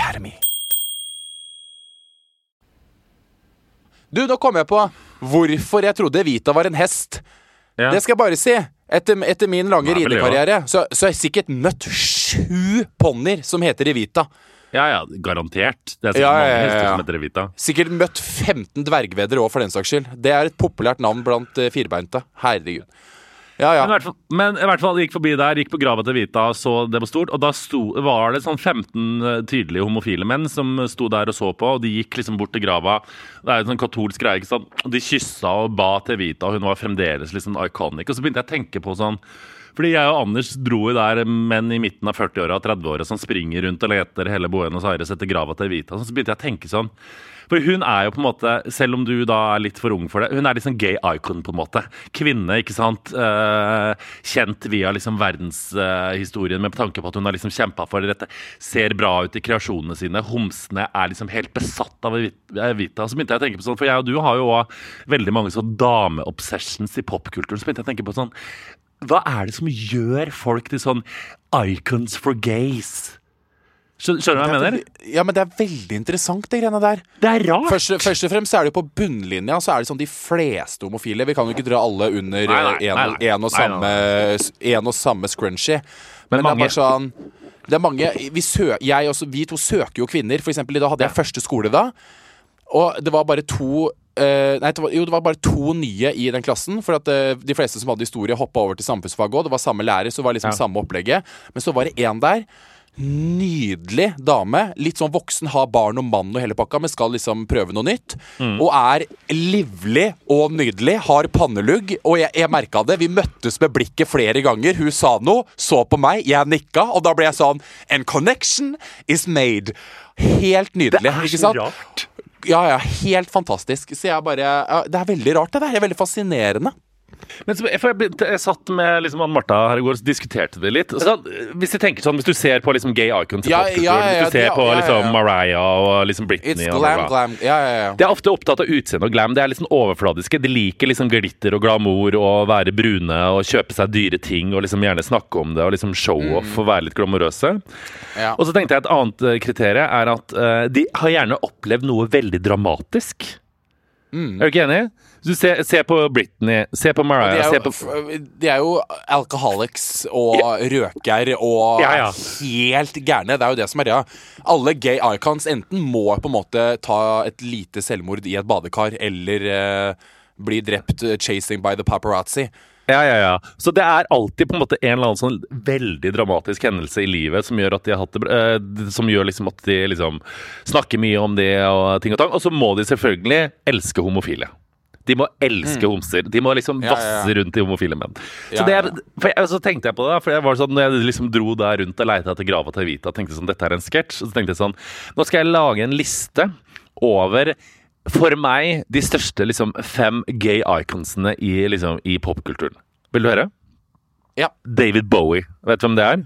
[SPEAKER 2] Du, nå kom jeg på hvorfor jeg trodde Vita var en hest.
[SPEAKER 3] Ja.
[SPEAKER 2] Det skal jeg bare si. Etter, etter min lange
[SPEAKER 3] Nei,
[SPEAKER 2] ridekarriere så, så har jeg sikkert møtt sju ponnier som heter Evita.
[SPEAKER 3] Ja, ja, garantert. Det er sikkert
[SPEAKER 2] Ja,
[SPEAKER 3] mange
[SPEAKER 2] ja,
[SPEAKER 3] hester
[SPEAKER 2] ja.
[SPEAKER 3] som heter Evita.
[SPEAKER 2] Sikkert møtt 15 dvergvedder òg, for den saks skyld. Det er et populært navn blant uh, firbeinte. Herregud. Ja, ja.
[SPEAKER 3] Men i, hvert fall, men i hvert fall gikk forbi der, gikk på grava til Vita, så det var stort. Og da sto, var det sånn 15 tydelige homofile menn som sto der og så på. Og de gikk liksom bort til grava. Det er jo sånn katolsk greie. ikke sant? Og De kyssa og ba til Vita, og hun var fremdeles liksom iconic. Og så begynte jeg å tenke på sånn fordi jeg og Anders dro jo der menn i midten av 40-åra og 30-åra som springer rundt og leter hele Buenos Aires etter grava til Vita. Så begynte jeg å tenke sånn For hun er jo på en måte, selv om du da er litt for ung for det, hun er liksom gay icon, på en måte. Kvinne, ikke sant. Eh, kjent via liksom verdenshistorien men på tanke på at hun har liksom kjempa for dette. Ser bra ut i kreasjonene sine. Homsene er liksom helt besatt av Evita. Så begynte jeg å tenke på sånn, for jeg og du har jo også veldig mange sånn dameobsessions i popkulturen. Så begynte jeg å tenke på sånn Hva er det som gjør folk til sånn icons for gays? Skjø- Skjønner du hva jeg mener?
[SPEAKER 2] Ja, men det er veldig interessant, de greiene der.
[SPEAKER 3] Det er rart.
[SPEAKER 2] Først, først og fremst er det jo på bunnlinja så er det sånn de fleste homofile Vi kan jo ikke dra alle under
[SPEAKER 3] Nei, nei,
[SPEAKER 2] en,
[SPEAKER 3] nei, nei.
[SPEAKER 2] en, og samme, en og samme scrunchy. Men,
[SPEAKER 3] Men
[SPEAKER 2] det er bare sånn Det er mange Vi, sø, også, vi to søker jo kvinner. For eksempel, da hadde jeg første skole da. Og det var bare to Uh, Nei, det var, jo, det var bare to nye i den klassen. For at uh, de fleste som hadde historie, hoppa over til samfunnsfag òg. Det var samme lærer, så det var liksom
[SPEAKER 3] Ja.
[SPEAKER 2] samme opplegget. Men så var det én der. Nydelig dame. Litt sånn voksen, har barn og mann og hele pakka, men skal liksom prøve noe nytt. Og er livlig og nydelig. Har pannelugg. Og jeg, jeg merka det. Vi møttes med blikket flere ganger. Hun sa noe, så på meg, jeg nikka, og da ble jeg sånn And connection is made. Helt nydelig.
[SPEAKER 3] Det er så
[SPEAKER 2] sant?
[SPEAKER 3] rart.
[SPEAKER 2] Ja, ja, helt fantastisk. Så jeg bare ja, Det er veldig rart, det der. Det er veldig fascinerende.
[SPEAKER 3] Men så, jeg, begynte- jeg satt med liksom, Martha her i går og diskuterte det litt. Så, hvis, tenker sånn, hvis du ser på liksom, gay icons
[SPEAKER 2] Ja, ja, ja,
[SPEAKER 3] hvis du ser på liksom. Mariah og liksom, Britney It's
[SPEAKER 2] glam,
[SPEAKER 3] bla.
[SPEAKER 2] glam. Ja, ja, ja.
[SPEAKER 3] De er ofte opptatt av utseende og glam. De er liksom overfladiske. De liker liksom glitter og glamour og være brune og kjøpe seg dyre ting og liksom gjerne snakke om det og liksom show-off og være litt glamorøse.
[SPEAKER 2] Ja.
[SPEAKER 3] Og så tenkte jeg et annet eh, kriterium er at uh, de har gjerne opplevd noe veldig dramatisk. Er du ikke enig? Du ser, se på Britney, se på
[SPEAKER 2] De
[SPEAKER 3] Mariah,
[SPEAKER 2] er, jo,
[SPEAKER 3] på
[SPEAKER 2] de er jo alcoholics og røker og
[SPEAKER 3] Ja, ja.
[SPEAKER 2] helt gærne. Det er jo det som er greia. Alle gay icons enten må på en måte ta et lite selvmord i et badekar, eller eh, bli drept eh, chasing by the paparazzi.
[SPEAKER 3] Ja, ja, ja. Så det er alltid på en måte en eller annen sånn veldig dramatisk hendelse i livet som gjør at de har hatt det eh, Som gjør liksom at de liksom snakker mye om det og ting og tang. Og så må de selvfølgelig elske homofile. De må elske homser. De må liksom
[SPEAKER 2] Mm. Ja, ja, ja.
[SPEAKER 3] vasse rundt i homofile menn. Så, det er, for jeg, så tenkte jeg på det, for jeg var sånn, når jeg liksom dro der rundt og leita etter grava til Evita, tenkte sånn, dette er en sketsj. Så tenkte jeg sånn Nå skal jeg lage en liste over for meg de største liksom, fem gay iconsene i, liksom, i popkulturen. Vil du høre?
[SPEAKER 2] Ja.
[SPEAKER 3] David Bowie. Vet du hvem det er?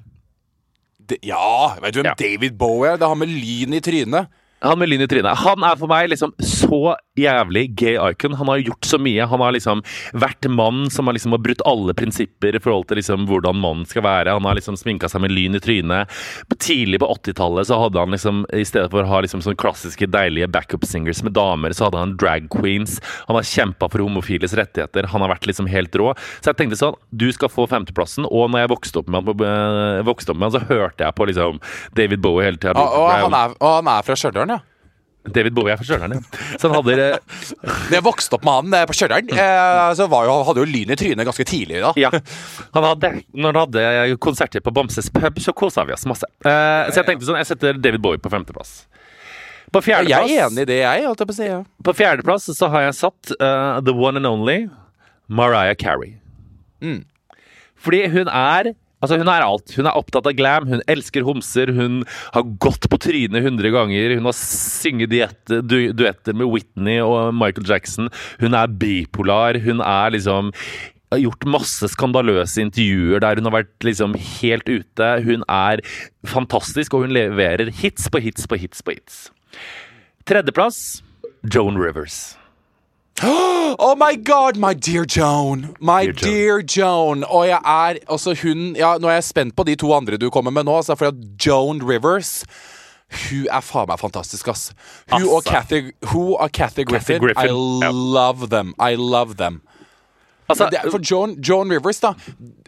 [SPEAKER 2] De, ja, vet du hvem
[SPEAKER 3] Ja.
[SPEAKER 2] David Bowie er? Det har med lyn i trynet.
[SPEAKER 3] Han med lyn i trynet. Han er for meg liksom så jævlig gay icon. Han har gjort så mye. Han har liksom vært mann som har liksom brutt alle prinsipper i forhold til liksom hvordan mannen skal være. Han har liksom sminka seg med lyn i trynet. Tidlig på 80-tallet så hadde han liksom i stedet for å ha liksom sånne klassiske deilige backup singers med damer, så hadde han drag queens. Han har kjempa for homofiles rettigheter. Han har vært liksom helt rå. Så jeg tenkte sånn, du skal få femteplassen. Og når jeg vokste opp med han, eh, vokste opp med han så hørte jeg på liksom David Bowie hele tida.
[SPEAKER 2] Og, og han er fra Stjørdal, ja.
[SPEAKER 3] David Bowie er fra Stjørdal, ja. Så han hadde eh, <laughs>
[SPEAKER 2] jeg vokste opp med han eh, på Stjørdal, eh, så var jo, hadde jo lyn i trynet ganske tidlig da.
[SPEAKER 3] Ja. Han hadde, når han hadde konserter på Bamses pub, så kosa vi oss masse. Eh, så jeg tenkte sånn, jeg setter David Bowie på femteplass. På
[SPEAKER 2] Jeg er
[SPEAKER 3] fjerdeplass,
[SPEAKER 2] enig i det, jeg. holdt jeg på å si. Ja.
[SPEAKER 3] på fjerdeplass så har jeg satt uh, the one and only Mariah Carey.
[SPEAKER 2] Mm.
[SPEAKER 3] Fordi hun er Altså Hun er alt. Hun er opptatt av glam, hun elsker homser, hun har gått på trynet 100 ganger, hun har synget du, duetter med Whitney og Michael Jackson. Hun er bipolar, hun er liksom har gjort masse skandaløse intervjuer der hun har vært liksom helt ute. Hun er fantastisk, og hun leverer hits på hits på hits på hits. Tredjeplass Joan Rivers. <gasps>
[SPEAKER 2] Oh my god, my dear Joan. My
[SPEAKER 3] Dear Joan.
[SPEAKER 2] dear Joan. Og jeg er altså hun Ja, nå er jeg spent på de to andre du kommer med nå, altså, for Joan Rivers hun er faen meg fantastisk, ass. Hun og
[SPEAKER 3] Altså.
[SPEAKER 2] Og Kathy Griffin,
[SPEAKER 3] Griffin,
[SPEAKER 2] I love them. I love them.
[SPEAKER 3] Altså,
[SPEAKER 2] det, for Joan, Joan Rivers, da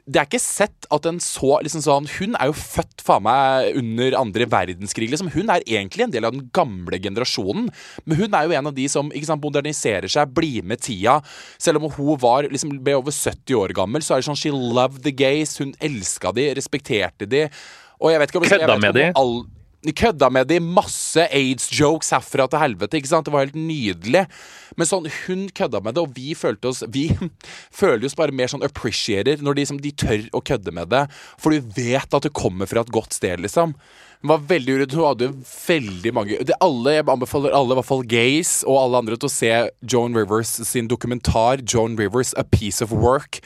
[SPEAKER 2] Det er ikke sett at en så liksom sånn Hun er jo født faen meg under andre verdenskrig, liksom. Hun er egentlig en del av den gamle generasjonen. Men hun er jo en av de som sant, moderniserer seg, blir med tida. Selv om hun var liksom ble over 70 år gammel, så er det sånn She loved the gays. Hun elska de, respekterte de. Og jeg vet ikke om
[SPEAKER 3] Kødda med
[SPEAKER 2] om all- Kødda med det i Masse aids-jokes herfra til helvete. ikke sant? Det var helt nydelig. Men sånn, hun kødda med det, og vi følte oss Vi <laughs> føler oss bare mer sånn appreciater når de, liksom, de tør å kødde med det. For du vet at det kommer fra et godt sted, liksom. Hun var veldig uredd. Hun hadde veldig mange det, alle, Jeg anbefaler alle, i hvert fall gays og alle andre, til å se Joan Rivers sin dokumentar 'Joan Rivers A Piece of Work'.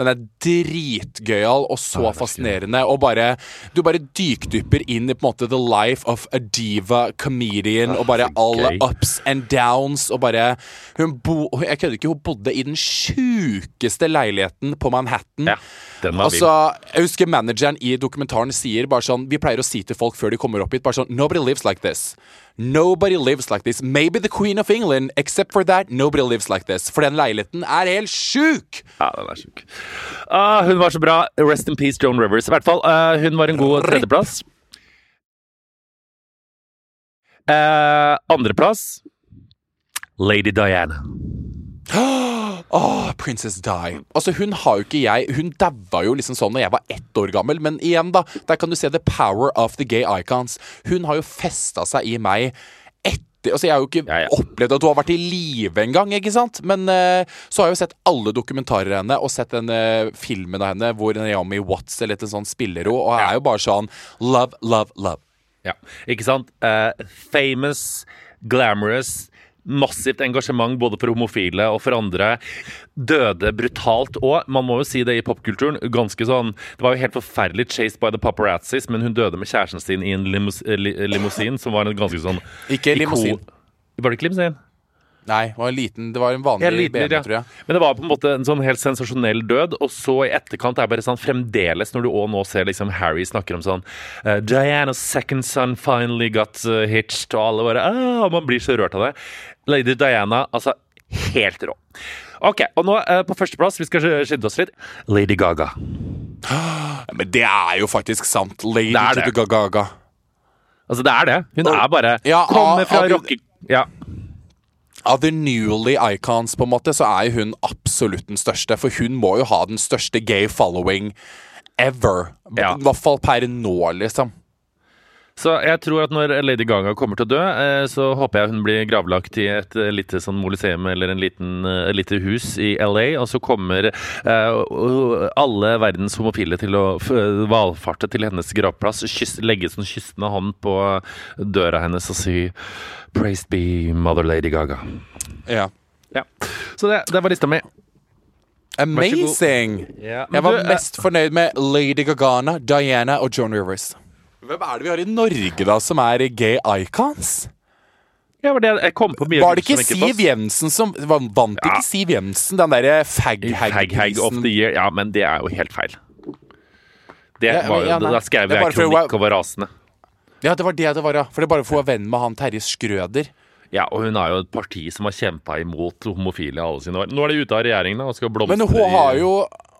[SPEAKER 2] Den er dritgøyal og så fascinerende. Og bare Du bare dykdypper inn i på en måte the life of a diva comedian, og bare alle ups and downs, og bare Hun bo... Jeg kødder ikke, hun bodde i den sjukeste leiligheten på Manhattan.
[SPEAKER 3] Ja, den var
[SPEAKER 2] Altså, jeg husker manageren i dokumentaren sier bare sånn Vi pleier å si til folk før de kommer opp hit, bare sånn Nobody lives like this. Nobody lives like this. Maybe the Queen of England, except for that, nobody lives like this. For den leiligheten er helt sjuk!
[SPEAKER 3] Ja, den er sjuk. Ah, hun var så bra. Rest in peace, Joan Rivers. I hvert fall, uh, hun var en god tredjeplass. Uh, Andreplass Lady Diana.
[SPEAKER 2] Åh, Princess Di. Altså, hun har jo ikke jeg Hun daua jo liksom sånn Når jeg var ett år gammel, men igjen, da. Der kan du se the power of the gay icons. Hun har jo festa seg i meg etter Altså, jeg har jo ikke
[SPEAKER 3] Ja, ja.
[SPEAKER 2] opplevd at hun har vært i live engang, ikke sant? Men uh, så har jeg jo sett alle dokumentarer av henne, og sett den eh, filmen av henne hvor Naomi Watts eller et sånt spiller henne, og jeg er jo bare sånn love, love, love.
[SPEAKER 3] Ja, ikke sant? Uh, famous, glamorous, massivt engasjement både for homofile og for andre. Døde brutalt og, man må jo si det i popkulturen, ganske sånn Det var jo helt forferdelig chased by the paparazzis, men hun døde med kjæresten sin i en limous li limousin, som var en ganske sånn
[SPEAKER 2] Ikke limousin.
[SPEAKER 3] Var det ikke limousin?
[SPEAKER 2] Nei, var en liten Det var en vanlig
[SPEAKER 3] liten,
[SPEAKER 2] BMW,
[SPEAKER 3] ja.
[SPEAKER 2] tror jeg.
[SPEAKER 3] Men det var på en måte en sånn helt sensasjonell død. Og så i etterkant er det bare sånn fremdeles, når du òg nå ser liksom Harry snakker om sånn uh, Diana's second son finally got uh, hitched, og alle bare ah, Man blir så rørt av det. Lady Diana, altså helt rå. Ok, og nå eh, på førsteplass, vi skal skynde oss litt. Lady Gaga. <gasps>
[SPEAKER 2] Men det er jo faktisk sant. Lady
[SPEAKER 3] Det er det.
[SPEAKER 2] Gaga.
[SPEAKER 3] Altså, det er det. Hun er bare
[SPEAKER 2] Ja,
[SPEAKER 3] Kommer
[SPEAKER 2] av-
[SPEAKER 3] fra
[SPEAKER 2] av-
[SPEAKER 3] rocke... Ja.
[SPEAKER 2] Av the newly icons, på en måte, så er jo hun absolutt den største. For hun må jo ha den største gay following ever.
[SPEAKER 3] Ja.
[SPEAKER 2] I hvert fall per nå, liksom.
[SPEAKER 3] Så jeg tror at når Lady Gaga kommer til å dø, eh, så håper jeg hun blir gravlagt i et eh, lite sånn moliseum eller en liten, eh, et lite hus i LA, og så kommer eh, alle verdens homofile til å valfarte til hennes gravplass, kyss, legge sånn kystende hånd på døra hennes og si Praised be Mother Lady Gaga.
[SPEAKER 2] Ja.
[SPEAKER 3] Ja. Så det, det var lista mi.
[SPEAKER 2] Amazing!
[SPEAKER 3] Ja,
[SPEAKER 2] Jeg var
[SPEAKER 3] du, eh,
[SPEAKER 2] mest fornøyd med Lady Gagana, Diana og Joan Rivers. Hvem er det vi har i Norge, da, som er gay icons?
[SPEAKER 3] Ja, var det, jeg kom på mye
[SPEAKER 2] Var det ikke Siv. Jensen som Vant
[SPEAKER 3] Ja.
[SPEAKER 2] ikke Siv Jensen den derre fag-hag-prisen?
[SPEAKER 3] year. Ja, men det er jo helt feil. Det
[SPEAKER 2] Ja,
[SPEAKER 3] var jo,
[SPEAKER 2] ja.
[SPEAKER 3] Da skrev jeg kronikk var rasende.
[SPEAKER 2] Ja, det var det det var, ja. For det er bare for å være venn med han Terje Skrøder.
[SPEAKER 3] Ja, og hun er jo et parti som har kjempa imot homofile alle sine år. Nå er de ute av regjeringen og skal blomstre
[SPEAKER 2] Men hun har jo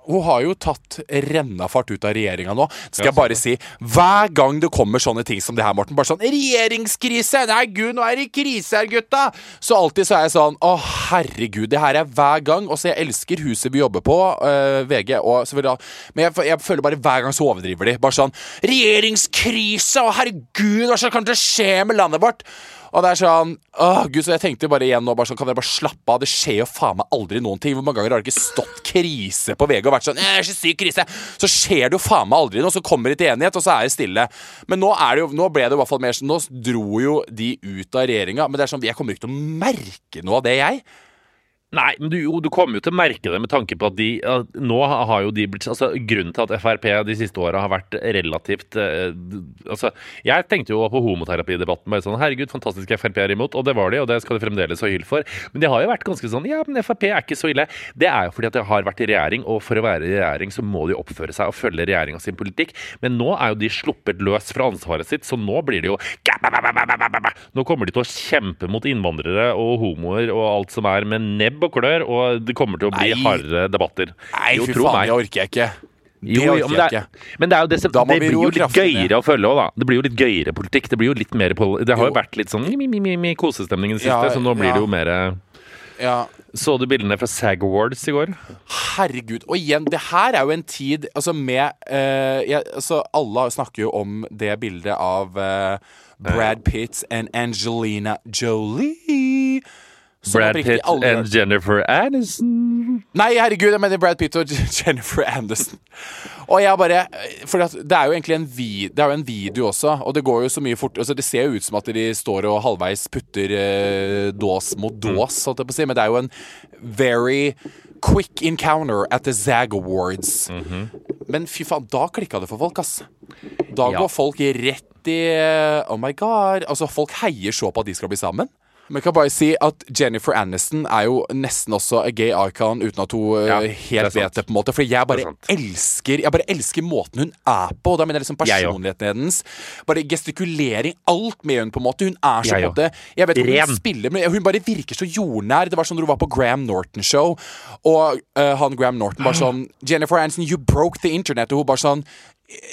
[SPEAKER 2] hun har jo tatt rennafart ut av regjeringa nå. Skal jeg bare si Hver gang det kommer sånne ting som det her, Morten Bare sånn 'Regjeringskrise! Nei, gud, nå er det krise her, gutta!' Så alltid så er jeg sånn 'Å, herregud, det her er hver gang'. Og så jeg elsker huset vi jobber på, øh, VG, og selvfølgelig Men jeg, jeg føler bare hver gang så overdriver de. Bare sånn 'Regjeringskrise! Å, herregud, hva skal det skje med landet vårt?' Og det er sånn Åh, gud, så jeg tenkte bare igjen nå bare sånn, Kan dere bare slappe av? Det skjer jo faen meg aldri noen ting. Hvor mange ganger har det ikke stått krise på VG og vært sånn jeg er så syk krise'. Så skjer det jo faen meg aldri noe. Så kommer de til enighet, og så er det stille. Men nå, det jo, nå ble det i hvert fall mer sånn Nå dro jo de ut av regjeringa. Men det er sånn, jeg kommer ikke til å merke noe av det, jeg.
[SPEAKER 3] Nei, men du, du kommer jo til å merke det med tanke på at de at Nå har jo de blitt altså Grunnen til at Frp de siste åra har vært relativt eh, Altså, jeg tenkte jo på homoterapidebatten bare sånn Herregud, fantastisk Frp er imot, og det var de, og det skal de fremdeles ha hyll for. Men de har jo vært ganske sånn Ja, men Frp er ikke så ille. Det er jo fordi at de har vært i regjering, og for å være i regjering så må de oppføre seg og følge regjeringa sin politikk. Men nå er jo de sluppet løs fra ansvaret sitt, så nå blir det jo Nå kommer de til å kjempe mot innvandrere og homoer og alt som er med nebb og klør, og det kommer til å bli
[SPEAKER 2] Nei.
[SPEAKER 3] hardere debatter.
[SPEAKER 2] Nei,
[SPEAKER 3] Jo,
[SPEAKER 2] fy
[SPEAKER 3] tro
[SPEAKER 2] faen,
[SPEAKER 3] meg.
[SPEAKER 2] det orker jeg ikke. Det
[SPEAKER 3] Jo, jo,
[SPEAKER 2] orker
[SPEAKER 3] men,
[SPEAKER 2] jeg
[SPEAKER 3] det
[SPEAKER 2] ikke.
[SPEAKER 3] er, men det er jo det,
[SPEAKER 2] Da må
[SPEAKER 3] det
[SPEAKER 2] vi
[SPEAKER 3] blir
[SPEAKER 2] roe
[SPEAKER 3] jo litt
[SPEAKER 2] kraftig ned.
[SPEAKER 3] gøyere å følge òg, da. Det blir jo litt gøyere politikk. Det blir jo litt mer Det har jo
[SPEAKER 2] Jo.
[SPEAKER 3] vært litt sånn mi, mi, mi, mi, kosestemning i det
[SPEAKER 2] Ja,
[SPEAKER 3] siste, så nå blir
[SPEAKER 2] ja.
[SPEAKER 3] det jo mer
[SPEAKER 2] Ja,
[SPEAKER 3] Så du bildene fra SAG Awards i går?
[SPEAKER 2] Herregud. Og igjen, det her er jo en tid altså med eh, jeg, altså Alle snakker jo om det bildet av eh, Brad Pitt and Angelina Jolie.
[SPEAKER 3] Brad Pitt
[SPEAKER 2] og
[SPEAKER 3] and Jennifer Aniston.
[SPEAKER 2] Nei, herregud, jeg mener Brad Pitt og <laughs> Jennifer Anderson. Og jeg bare For det er jo egentlig en, vid, det er jo en video også, og det går jo så mye fort altså Det ser jo ut som at de står og halvveis putter eh, dås mot dås, holdt jeg på å si, men det er jo en very quick encounter at the Zag Awards. Men fy faen, da klikka det for folk, ass. Da
[SPEAKER 3] Ja.
[SPEAKER 2] går folk rett i eh, Oh my god. Altså, folk heier så på at de skal bli sammen. Men jeg kan bare si at Jennifer Aniston er jo nesten også a gay icon uten at hun eh,
[SPEAKER 3] Ja,
[SPEAKER 2] helt vet det, på en måte. Fordi jeg bare
[SPEAKER 3] er
[SPEAKER 2] elsker Jeg bare elsker måten hun er på. Og da mener jeg liksom personligheten hennes. Bare gestikulering. Alt med hun på en måte. Hun er så på det. Jeg vet ikke hun spiller, men hun bare virker så jordnær. Det var sånn når hun var på Graham Norton-show, og uh, han Graham Norton bare <gasps> sånn Jennifer Aniston, you broke the internet. Og hun bare sånn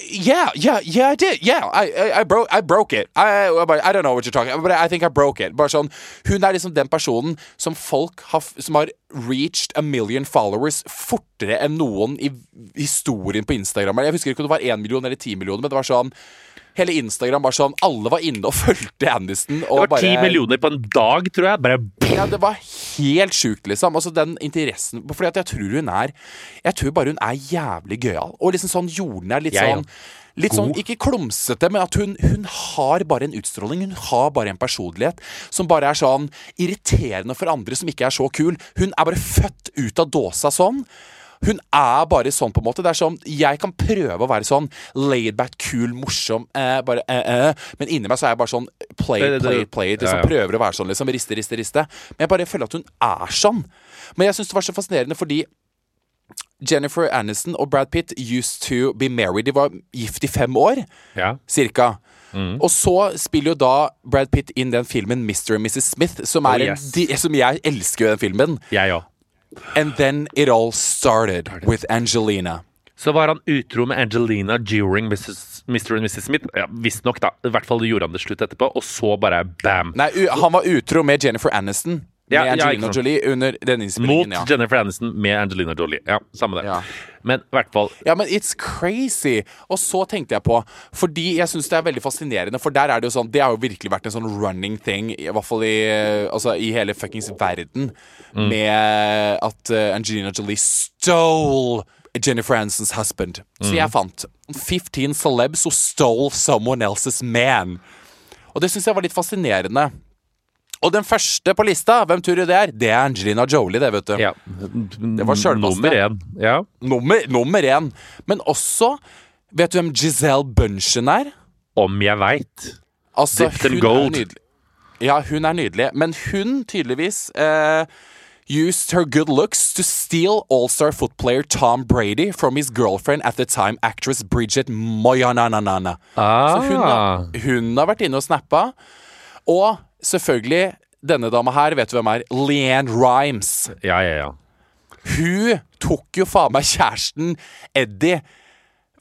[SPEAKER 2] Yeah, yeah, yeah, I did. Yeah, I, I, I broke, I broke it. I, I, don't know what you're talking about, but I think I broke it. Bare sånn, Hun er liksom den personen som folk har, som har reached a million followers fortere enn noen i historien på Instagram. Jeg husker ikke om det var én million eller ti millioner, men det var sånn Hele Instagram bare sånn Alle var inne og fulgte Aniston. Og
[SPEAKER 3] Det var ti millioner på en dag, tror jeg. Bare
[SPEAKER 2] ja, det var helt sjukt, liksom. Altså den interessen Fordi at jeg tror hun er Jeg tror bare hun er jævlig gøyal. Og liksom sånn jordnær. Litt
[SPEAKER 3] Jeg
[SPEAKER 2] sånn
[SPEAKER 3] òg.
[SPEAKER 2] Litt sånn, Ikke klumsete, men at hun, hun har bare en utstråling. Hun har bare en personlighet som bare er sånn irriterende for andre som ikke er så kul. Hun er bare født ut av dåsa sånn. Hun er bare sånn, på en måte. Det er sånn, Jeg kan prøve å være sånn laidback, kul, morsom, eh, bare eh, eh, men inni meg så er jeg bare sånn play,
[SPEAKER 3] det-
[SPEAKER 2] play, play. Liksom,
[SPEAKER 3] ja.
[SPEAKER 2] Prøver å være sånn, liksom. Riste, riste, riste. Men jeg bare føler at hun er sånn. Men jeg syns det var så fascinerende fordi Jennifer Aniston og Brad Pitt used to be married. De var gift i fem år,
[SPEAKER 3] Ja.
[SPEAKER 2] cirka.
[SPEAKER 3] Mm.
[SPEAKER 2] Og så spiller jo da Brad Pitt inn den filmen Mr. and Mrs. Smith, som,
[SPEAKER 3] Oh, yes.
[SPEAKER 2] en, som jeg elsker jo den filmen.
[SPEAKER 3] Jeg òg.
[SPEAKER 2] And then it all started with Angelina.
[SPEAKER 3] Så var han utro med Angelina during Mrs. Mr. and Mrs. Smith. Ja, Visstnok, da. I hvert fall gjorde han det slutt etterpå, og så bare bam.
[SPEAKER 2] Nei, han var utro med Jennifer Aniston.
[SPEAKER 3] Ja,
[SPEAKER 2] med Angelina. Jolie under den
[SPEAKER 3] Mot
[SPEAKER 2] innspillingen. Ja.
[SPEAKER 3] Jennifer Aniston med Angelina Jolie. Ja, samme det.
[SPEAKER 2] Ja.
[SPEAKER 3] Men i hvert fall
[SPEAKER 2] Ja, men it's crazy. Og så tenkte jeg på Fordi jeg syns det er veldig fascinerende, for der er det jo sånn Det har jo virkelig vært en sånn running thing, i hvert fall i, altså, i hele fuckings verden, med at eh, Angelina Jolie stole Jennifer Aniston's husband. Så jeg fant 15 celebs who stole someone else's man. Og det syns jeg var litt fascinerende. Og den første på lista, hvem tror du det er? Det er Angelina Jolie, det, vet du.
[SPEAKER 3] ja.
[SPEAKER 2] Det var sjølvaste.
[SPEAKER 3] Nummer én. Ja.
[SPEAKER 2] Nummer, nummer én. Men også Vet du hvem Giselle Bunchen er?
[SPEAKER 3] Om jeg veit.
[SPEAKER 2] Altså,
[SPEAKER 3] Dipped in gold.
[SPEAKER 2] Ja, hun er nydelig. Men hun tydeligvis eh, used her good looks to steal all-star footplayer Tom Brady from his girlfriend at the time, actress Bridget Moyananana. Så hun
[SPEAKER 3] Ah.
[SPEAKER 2] hun har vært inne og snappa. Og selvfølgelig, denne dama her, vet du hvem er? Leanne Rhymes.
[SPEAKER 3] Ja, ja, ja.
[SPEAKER 2] Hun tok jo faen meg kjæresten Eddie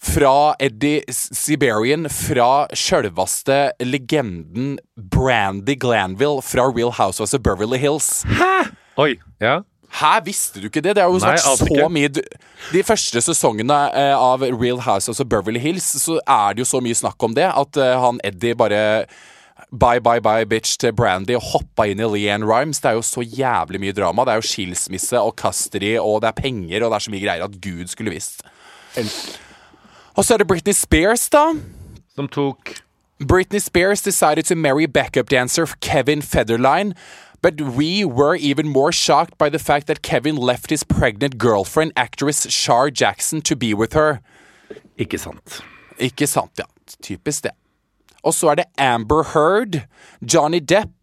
[SPEAKER 2] fra Eddie Siberian fra sjølvaste legenden Brandy Glanville fra Real Housewives of Beverly Hills. Hæ?
[SPEAKER 3] Oi. Ja.
[SPEAKER 2] Hæ, visste du ikke det? Det har jo
[SPEAKER 3] Nei,
[SPEAKER 2] vært så
[SPEAKER 3] ikke.
[SPEAKER 2] mye De første sesongene eh, av Real Housewives of Beverly Hills, så er det jo så mye snakk om det at eh, han Eddie bare Bye, bye, bye, bitch til Brandy og hoppa inn i Leanne Rhymes. Det er jo så jævlig mye drama. Det er jo skilsmisse og custody, og det er penger, og det er så mye greier at Gud skulle visst. Og så er det Britney Spears, da.
[SPEAKER 3] Som tok
[SPEAKER 2] Britney Spears decided to marry backup dancer Kevin Federline, But we were even more shocked by the fact that Kevin left his pregnant girlfriend, actress Shar Jackson, to be with her.
[SPEAKER 3] Ikke sant.
[SPEAKER 2] Ikke sant, ja. Typisk det. Og så er det Amber Heard. Johnny Depp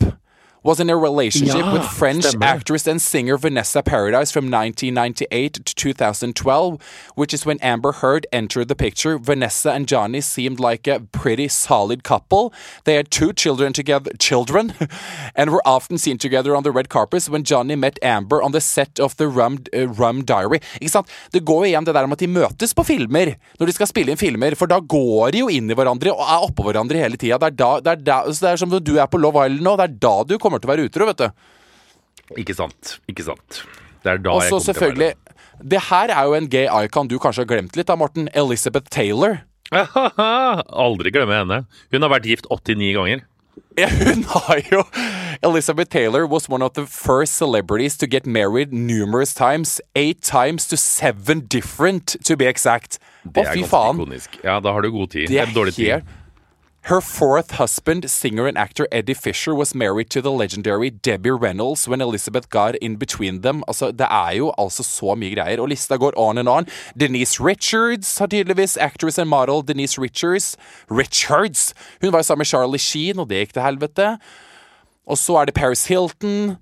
[SPEAKER 2] was in a relationship
[SPEAKER 3] Ja,
[SPEAKER 2] with French
[SPEAKER 3] stemmer.
[SPEAKER 2] actress and singer Vanessa Paradise from 1998 to 2012, which is when Amber Heard entered the picture. Vanessa and Johnny seemed like a pretty solid couple. They had two children together, children, <laughs> and were often seen together on the red carpets when Johnny met Amber on the set of the Rum, uh, Rum Diary. Ikke sant? Det går igjen det der om at de møtes på filmer når de skal spille inn filmer, for da går de jo inn i hverandre og er oppå hverandre hele tida. Det, det, det er som når du er på Love Island nå, det er da du kommer til å være utro, vet du.
[SPEAKER 3] Ikke sant. Ikke sant. Det er da
[SPEAKER 2] Også,
[SPEAKER 3] jeg
[SPEAKER 2] kommer
[SPEAKER 3] kommer til å være
[SPEAKER 2] selvfølgelig Det her er jo en gay icon du kanskje har glemt litt da, Morten. Elizabeth Taylor. <laughs>
[SPEAKER 3] Aldri glemme henne. Hun har vært gift 89 ganger.
[SPEAKER 2] Ja, hun har jo Elizabeth Taylor was one of the first celebrities to get married numerous times. Eight times to seven different, to be exact.
[SPEAKER 3] Det er ganske ikonisk. Ja, da har du god tid.
[SPEAKER 2] Det er
[SPEAKER 3] dårlig tid.
[SPEAKER 2] Her fourth husband, singer and actor Eddie Fisher, was married to the legendary Debbie Reynolds when Elizabeth got in between them. Altså, det er jo altså så mye greier, og lista går on and on. Denise Richards har tydeligvis actress and model Denise Richards. Richards! Hun var sammen med Charlie Sheen, og det gikk til helvete. Og så er det Paris Hilton,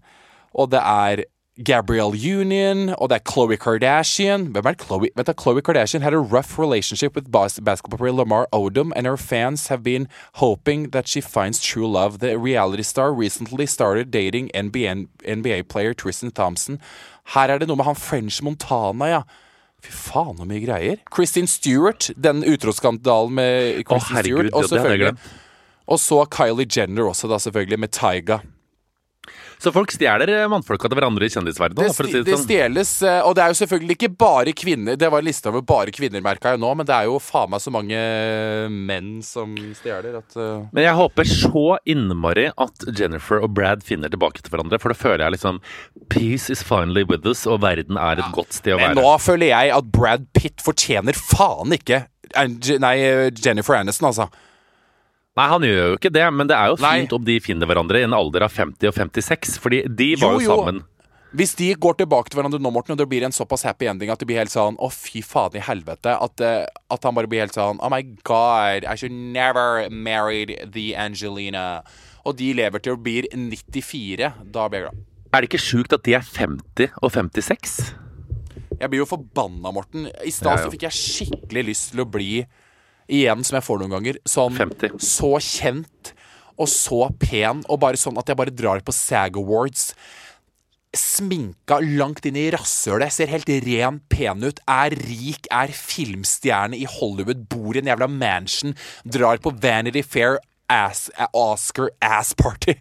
[SPEAKER 2] og det er Gabrielle Union, og det er Khloe Kardashian. Hvem er Khloe? Vent da, Khloe Kardashian had a rough relationship with bas basketball player Lamar Odom, and her fans have been hoping that she finds true love. The reality star recently started dating NBA, NBA player Tristan Thompson. Her er det noe med han French Montana, ja. Fy faen, så mye greier. Christine Stewart, den utroskandalen med
[SPEAKER 3] herregud,
[SPEAKER 2] Stewart. Og så Kylie Jenner også, da selvfølgelig, med Tyga.
[SPEAKER 3] Så folk stjeler eh, mannfolka til hverandre i kjendisverdenen,
[SPEAKER 2] Det,
[SPEAKER 3] si det, sånn.
[SPEAKER 2] det stjeles, eh, og det er jo selvfølgelig ikke bare kvinner. Det var en liste over bare kvinner, merka jeg nå, men det er jo faen meg så mange menn som stjeler at uh...
[SPEAKER 3] Men jeg håper så innmari at Jennifer og Brad finner tilbake til hverandre, for da føler jeg liksom Peace is finally with us, og verden er et godt sted å
[SPEAKER 2] Men
[SPEAKER 3] være.
[SPEAKER 2] nå føler jeg at Brad Pitt fortjener faen ikke eh, Nei, Jennifer Aniston, altså.
[SPEAKER 3] Nei, han gjør jo ikke det, men det er jo
[SPEAKER 2] Nei.
[SPEAKER 3] fint om de finner hverandre i en alder av 50 og 56, fordi de var jo,
[SPEAKER 2] Jo,
[SPEAKER 3] sammen.
[SPEAKER 2] Hvis de går tilbake til hverandre nå, Morten, og det blir en såpass happy ending at det blir helt sånn Å, fy faen i helvete. At, eh, at han bare blir helt sånn Oh my god, I should never married the Angelina. Og de lever til å bli 94. Da blir jeg glad.
[SPEAKER 3] Er det ikke sjukt at de er 50 og 56?
[SPEAKER 2] Jeg blir jo forbanna, Morten. I stad
[SPEAKER 3] Ja, ja.
[SPEAKER 2] fikk jeg skikkelig lyst til å bli, igjen som jeg får noen ganger, sånn
[SPEAKER 3] 50.
[SPEAKER 2] så kjent og så pen, og bare sånn at jeg bare drar på SAG Awards. Sminka langt inn i rasshølet, ser helt ren, pen ut, er rik, er filmstjerne i Hollywood, bor i en jævla mansion, drar på Vanity Fair ass, Oscar ass party.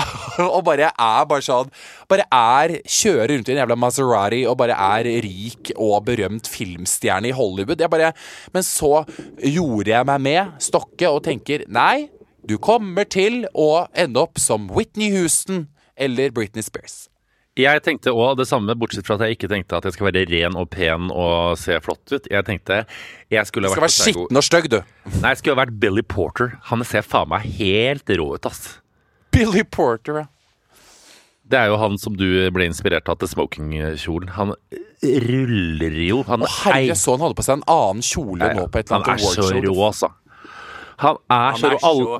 [SPEAKER 2] <laughs> og bare er bare sånn Bare er Kjører rundt i en jævla Maserati og bare er rik og berømt filmstjerne i Hollywood. Jeg bare Men så gjorde jeg meg med Stokke og tenker nei, du kommer til å ende opp som Whitney Houston eller Britney Spears.
[SPEAKER 3] Jeg tenkte òg det samme, bortsett fra at jeg ikke tenkte at jeg skal være ren og pen og se flott ut. Jeg tenkte jeg skulle
[SPEAKER 2] Du skal
[SPEAKER 3] vært
[SPEAKER 2] være skitten og stygg, du.
[SPEAKER 3] Nei, jeg skulle vært Billy Porter. Han ser faen meg helt rå ut, ass.
[SPEAKER 2] Billy Porter, ja.
[SPEAKER 3] Det er jo han som du ble inspirert av til smokingkjolen. Han ruller jo. Han,
[SPEAKER 2] Å herre, jeg så han hadde på seg en annen kjole nå på et eller annet
[SPEAKER 3] han er så rå, altså. Han er
[SPEAKER 2] Han
[SPEAKER 3] så
[SPEAKER 2] er
[SPEAKER 3] rå.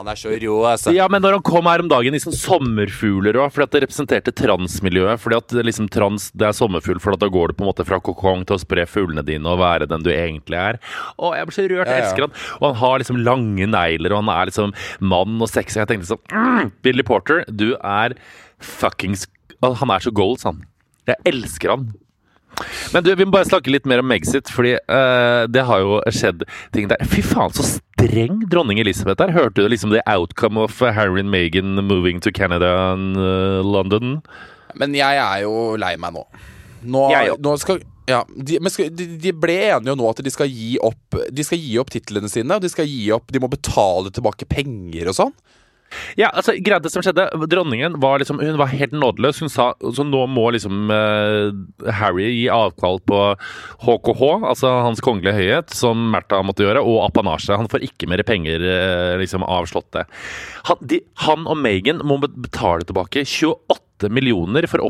[SPEAKER 2] Han er så rå, altså.
[SPEAKER 3] Ja, men når han kom her om dagen i sånn sommerfugler òg, fordi at det representerte transmiljøet. Fordi at det liksom trans, det er sommerfugl, for da går du på en måte fra kokong til å spre fuglene dine og være den du egentlig er. Å, jeg blir så rørt. Jeg elsker han. Og han har liksom lange negler, og han er liksom mann og sexy. Jeg tenkte sånn mm, Billy Porter, du er fuckings Han er så goals, han. Jeg elsker han. Men du, vi må bare snakke litt mer om Megxit, fordi uh, det har jo skjedd ting der. Fy faen, så streng dronning Elisabeth der. Hørte du liksom the outcome of Harry and Meghan moving to Canada and uh, London?
[SPEAKER 2] Men jeg er jo lei meg nå. Nå, nå skal ja, de, men skal, de, de ble enige nå at de skal gi opp De skal gi opp titlene sine, og de skal gi opp De må betale tilbake penger og sånn.
[SPEAKER 3] Ja, altså, greit det som skjedde Dronningen var liksom Hun var helt nådeløs. Hun sa så nå må liksom uh, Harry gi avkall på HKH, altså Hans kongelige høyhet, som Märtha måtte gjøre, og apanasje. Han får ikke mer penger uh, liksom av Slottet. Han, de, han og Meghan må betale tilbake 28 millioner for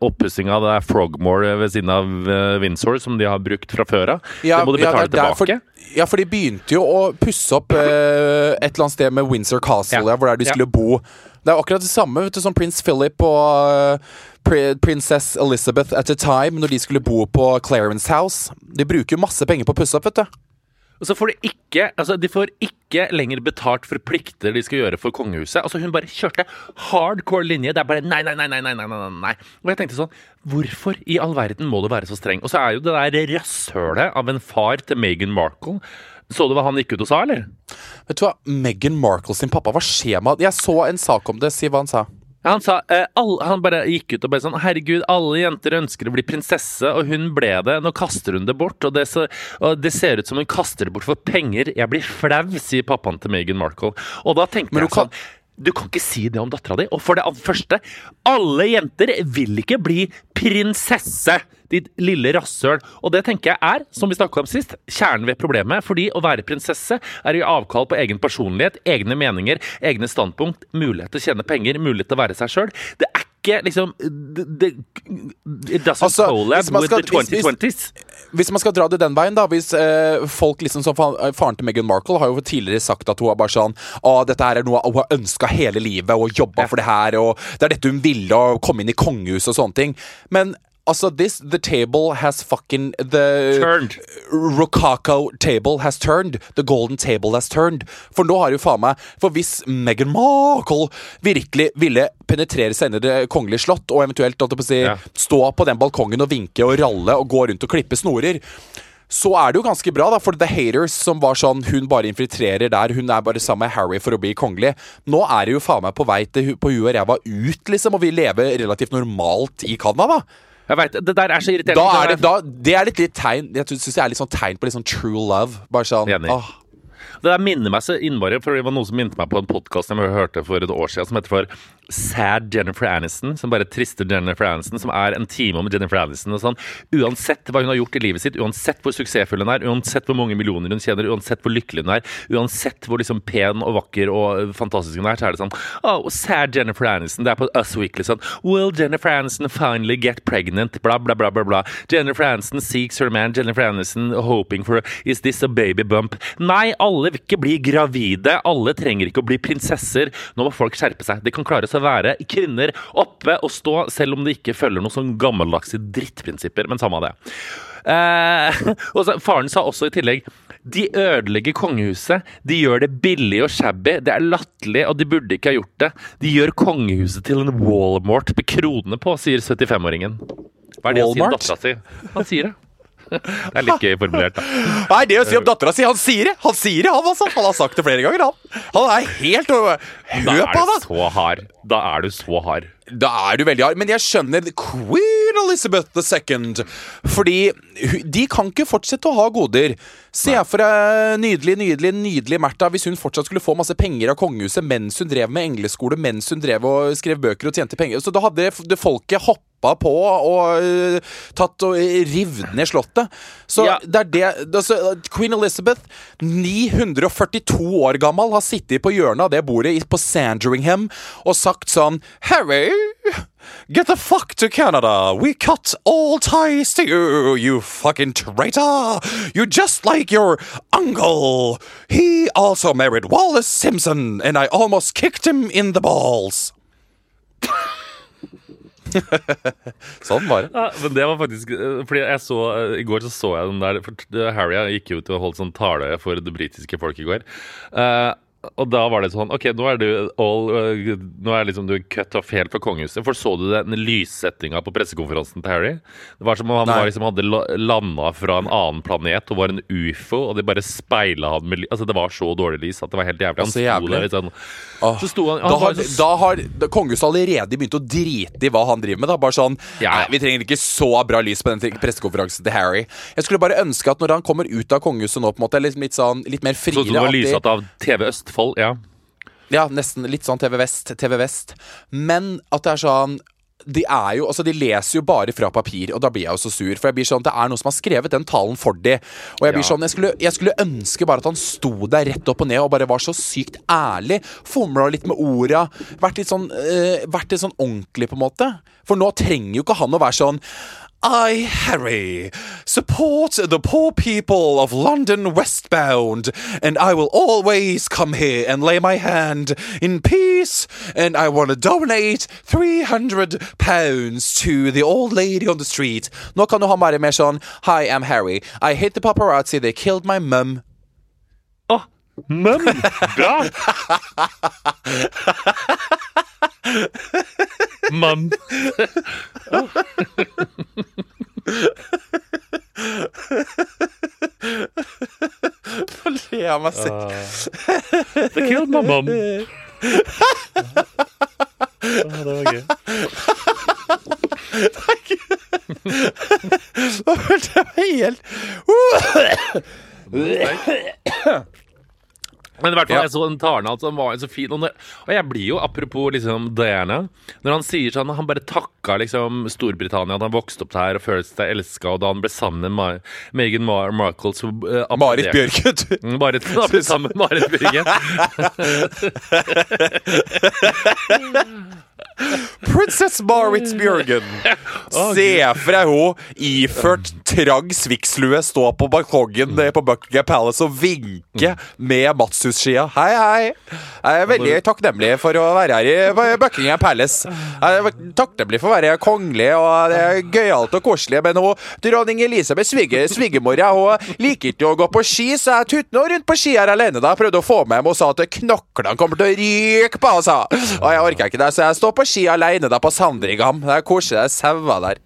[SPEAKER 3] oppussing av det Frogmore ved siden av Windsor, som de har brukt fra før av.
[SPEAKER 2] Ja,
[SPEAKER 3] det må du betale
[SPEAKER 2] ja,
[SPEAKER 3] tilbake.
[SPEAKER 2] Ja, for de begynte jo å pusse opp eh, et eller annet sted med Windsor Castle, ja. hvor der de skulle bo. Det er akkurat det samme vet du, som prins Philip og uh, prinsess Elizabeth at the time, når de skulle bo på Clarence House. De bruker jo masse penger på å pusse opp, vet du.
[SPEAKER 3] Og så får de ikke altså de får ikke lenger betalt for plikter de skal gjøre for kongehuset. Altså Hun bare kjørte hardcore linje. Det er bare nei, nei, nei, nei, nei, nei, nei. Og jeg tenkte sånn Hvorfor i all verden må du være så streng? Og så er jo det der rasshølet av en far til Meghan Markle så du hva han gikk ut og sa, eller?
[SPEAKER 2] Vet du hva, Meghan Markle sin pappa, hva skjer med Jeg så en sak om det. Si hva han sa.
[SPEAKER 3] Han sa, eh, alle, han bare gikk ut og bare sånn Herregud, alle jenter ønsker å bli prinsesse, og hun ble det. Nå kaster hun det bort, og det, så, og det ser ut som hun kaster det bort for penger. Jeg blir flau, sier pappaen til Meghan Markle. Og da tenkte jeg sånn du kan ikke si det om dattera di. Og for det første, alle jenter vil ikke bli prinsesse! Ditt lille rasshøl. Og det tenker jeg er, som vi snakka om sist, kjernen ved problemet. Fordi å være prinsesse er å gi avkall på egen personlighet, egne meninger, egne standpunkt, mulighet til å tjene penger, mulighet til å være seg sjøl. Det er ikke liksom det, It doesn't altså, collab with the 2020s.
[SPEAKER 2] Hvis, hvis, man skal dra det den veien, da Hvis eh, folk liksom som Faren til Meghan Markle har jo tidligere sagt at hun er bare sånn Å, dette her er noe hun har ønska hele livet og jobba ja. for det her, og det er dette hun ville, å komme inn i kongehuset og sånne ting. Men Altså, this The table has fucking The
[SPEAKER 3] Turned.
[SPEAKER 2] Rococo table has turned. The golden table has turned. For nå har jo faen meg For hvis Meghan Markle virkelig ville penetrere seg inn i Det kongelige slott, og eventuelt på si, ja. stå på den balkongen og vinke og ralle og gå rundt og klippe snorer så er det jo ganske bra, da, for The Haters, som var sånn Hun bare infiltrerer der, hun er bare sammen med Harry for å bli kongelig. Nå er det jo faen meg på vei til på huet og ræva ut, liksom, og vi lever relativt normalt i Canada.
[SPEAKER 3] Jeg vet, Det der er så irriterende.
[SPEAKER 2] Da er det, da, det er litt, litt tegn Jeg syns det er litt sånn tegn på litt sånn true love. Bare sånn
[SPEAKER 3] Enig. Åh. Det der minner meg så innmari, for det var noe som minnet meg på en podkast jeg hørte for et år siden, som heter for Sad Jennifer Aniston, som bare trister Jennifer Aniston, som er en time om Jennifer Aniston. og sånn. Uansett hva hun har gjort i livet sitt, uansett hvor suksessfull hun er, uansett hvor mange millioner hun tjener, uansett hvor lykkelig hun er, uansett hvor liksom pen og vakker og fantastisk hun er, så er det sånn Oh, sad Jennifer Aniston. Det er på Us Weekly sånn Will Jennifer Aniston finally get pregnant? Bla, bla, bla, bla, bla. Jennifer Aniston seeks her man. Jennifer Aniston hoping for Is this a baby bump? Nei, alle ikke bli gravide. Alle trenger ikke å bli prinsesser. Nå må folk skjerpe seg. De kan klare seg å være kvinner oppe og stå, selv om de ikke følger noen sånn gammeldagse drittprinsipper. Men samme av det. Eh, <laughs> og så, faren sa også i tillegg de ødelegger kongehuset. De gjør det billig og shabby. Det er latterlig, og de burde ikke ha gjort det. De gjør kongehuset til en Walmart med kronene på, sier 75-åringen. Hva er det Walmart? å si om dattera si? Han sier det. Det er litt gøy formulert, da. <laughs>
[SPEAKER 2] Nei, det å si om dattera si Han sier det! Han sier det, han altså! Han har sagt det flere ganger, han. Han er helt Hør på
[SPEAKER 3] han, da! Da er du så hard.
[SPEAKER 2] Da er du veldig hard. Men jeg skjønner Queen Elizabeth II. Fordi de kan ikke fortsette å ha goder. Se for deg nydelig, nydelig, nydelig Märtha hvis hun fortsatt skulle få masse penger av kongehuset mens hun drev med engleskole, mens hun drev og skrev bøker og tjente penger. Så da hadde det folket hoppa på og uh, tatt og revet ned slottet. Så ja. det er det altså, Queen Elizabeth, 942 år gammel, har sittet på hjørnet av det bordet på Sandringham og sagt sånn Harry Get the fuck to Canada! We cut all ties to you, you fucking traitor! You're just like your uncle! He also married Wallace Simpson, and I almost kicked him in the balls! <laughs> <laughs> sånn var det.
[SPEAKER 3] Ja, men det var faktisk eh, Fordi jeg så eh, I går så så jeg den der for Harry gikk jo ut og holdt sånn tale for det britiske folk i går. Uh, og da var det sånn OK, nå er du all uh, Nå er liksom du cut off helt fra kongehuset. For så du den lyssettinga på pressekonferansen til Harry? Det var som om han var, liksom, hadde landa fra en annen planet og var en ufo, og de bare speila han med Altså, det var så dårlig lys at det var helt jævlig. Han
[SPEAKER 2] altså, sto
[SPEAKER 3] der litt sånn
[SPEAKER 2] oh, Så sto han, han da, har, så, da har kongehuset allerede begynt å drite i hva han driver med. Da. Bare sånn ja. Nei, vi trenger ikke så bra lys på den pressekonferansen til Harry. Jeg skulle bare ønske at når han kommer ut av kongehuset nå, på en måte, litt, sånn, litt mer friere
[SPEAKER 3] Så du var lyssatt av TV Østfold? Østfold, ja.
[SPEAKER 2] Ja, nesten litt sånn TV Vest, TV Vest. Men at det er sånn de er jo, altså de leser jo bare fra papir, og da blir jeg jo så sur. For jeg blir sånn, det er noen som har skrevet den talen for de. Og jeg blir
[SPEAKER 1] Ja.
[SPEAKER 2] sånn, jeg skulle, jeg skulle ønske bare at han sto der rett opp og ned og bare var så sykt ærlig. Fomla litt med orda. Vært litt sånn, øh, vært litt sånn ordentlig, på en måte. For nå trenger jo ikke han å være sånn I, Harry, support the poor people of London westbound, and I will always come here and lay my hand in peace, and I want to donate 300 pounds to the old lady on the street. Knock on the mer Hi, I'm Harry. I hate the paparazzi. They killed my mum.
[SPEAKER 3] Oh, mum? <laughs> <laughs> Mann.
[SPEAKER 2] Nå ler jeg meg selv.
[SPEAKER 3] They killed my mom. Å, det var gøy.
[SPEAKER 2] Nå følte jeg meg helt
[SPEAKER 3] Men i hvert fall,
[SPEAKER 2] Ja.
[SPEAKER 3] jeg så den talen hans, han var jo så fin. Og, og jeg blir jo, apropos liksom Diana Når han sier sånn Han bare takka liksom Storbritannia at han vokste opp der og følte seg elska, og da han ble sammen med Ma Meghan Mar Markle så uh,
[SPEAKER 2] Marit Bjørken. du.
[SPEAKER 3] Mm, Marit da ble sammen med Marit Bjørgen. <laughs> <laughs>
[SPEAKER 2] Princess Marit Bjørgen. <laughs> Se for deg hun iført tragg svikslue stå på balkongen på Buckingham Palace og vinke med Matsus-skia. Hei, hei. Jeg er veldig takknemlig for å være her i Buckingham Palace. Jeg er takknemlig for å være kongelig, og det er gøyalt og koselig. Men hun, dronning Elisabeth, sviger, svigermor, hun liker ikke å gå på ski, så jeg tuttet nå rundt på ski her alene. da Prøvde å få med henne. og sa at knoklene kommer til å ryke på, altså. Og jeg orker ikke det, så jeg står på ski alene da på Sandringham. Det er koselig, det er sauer der.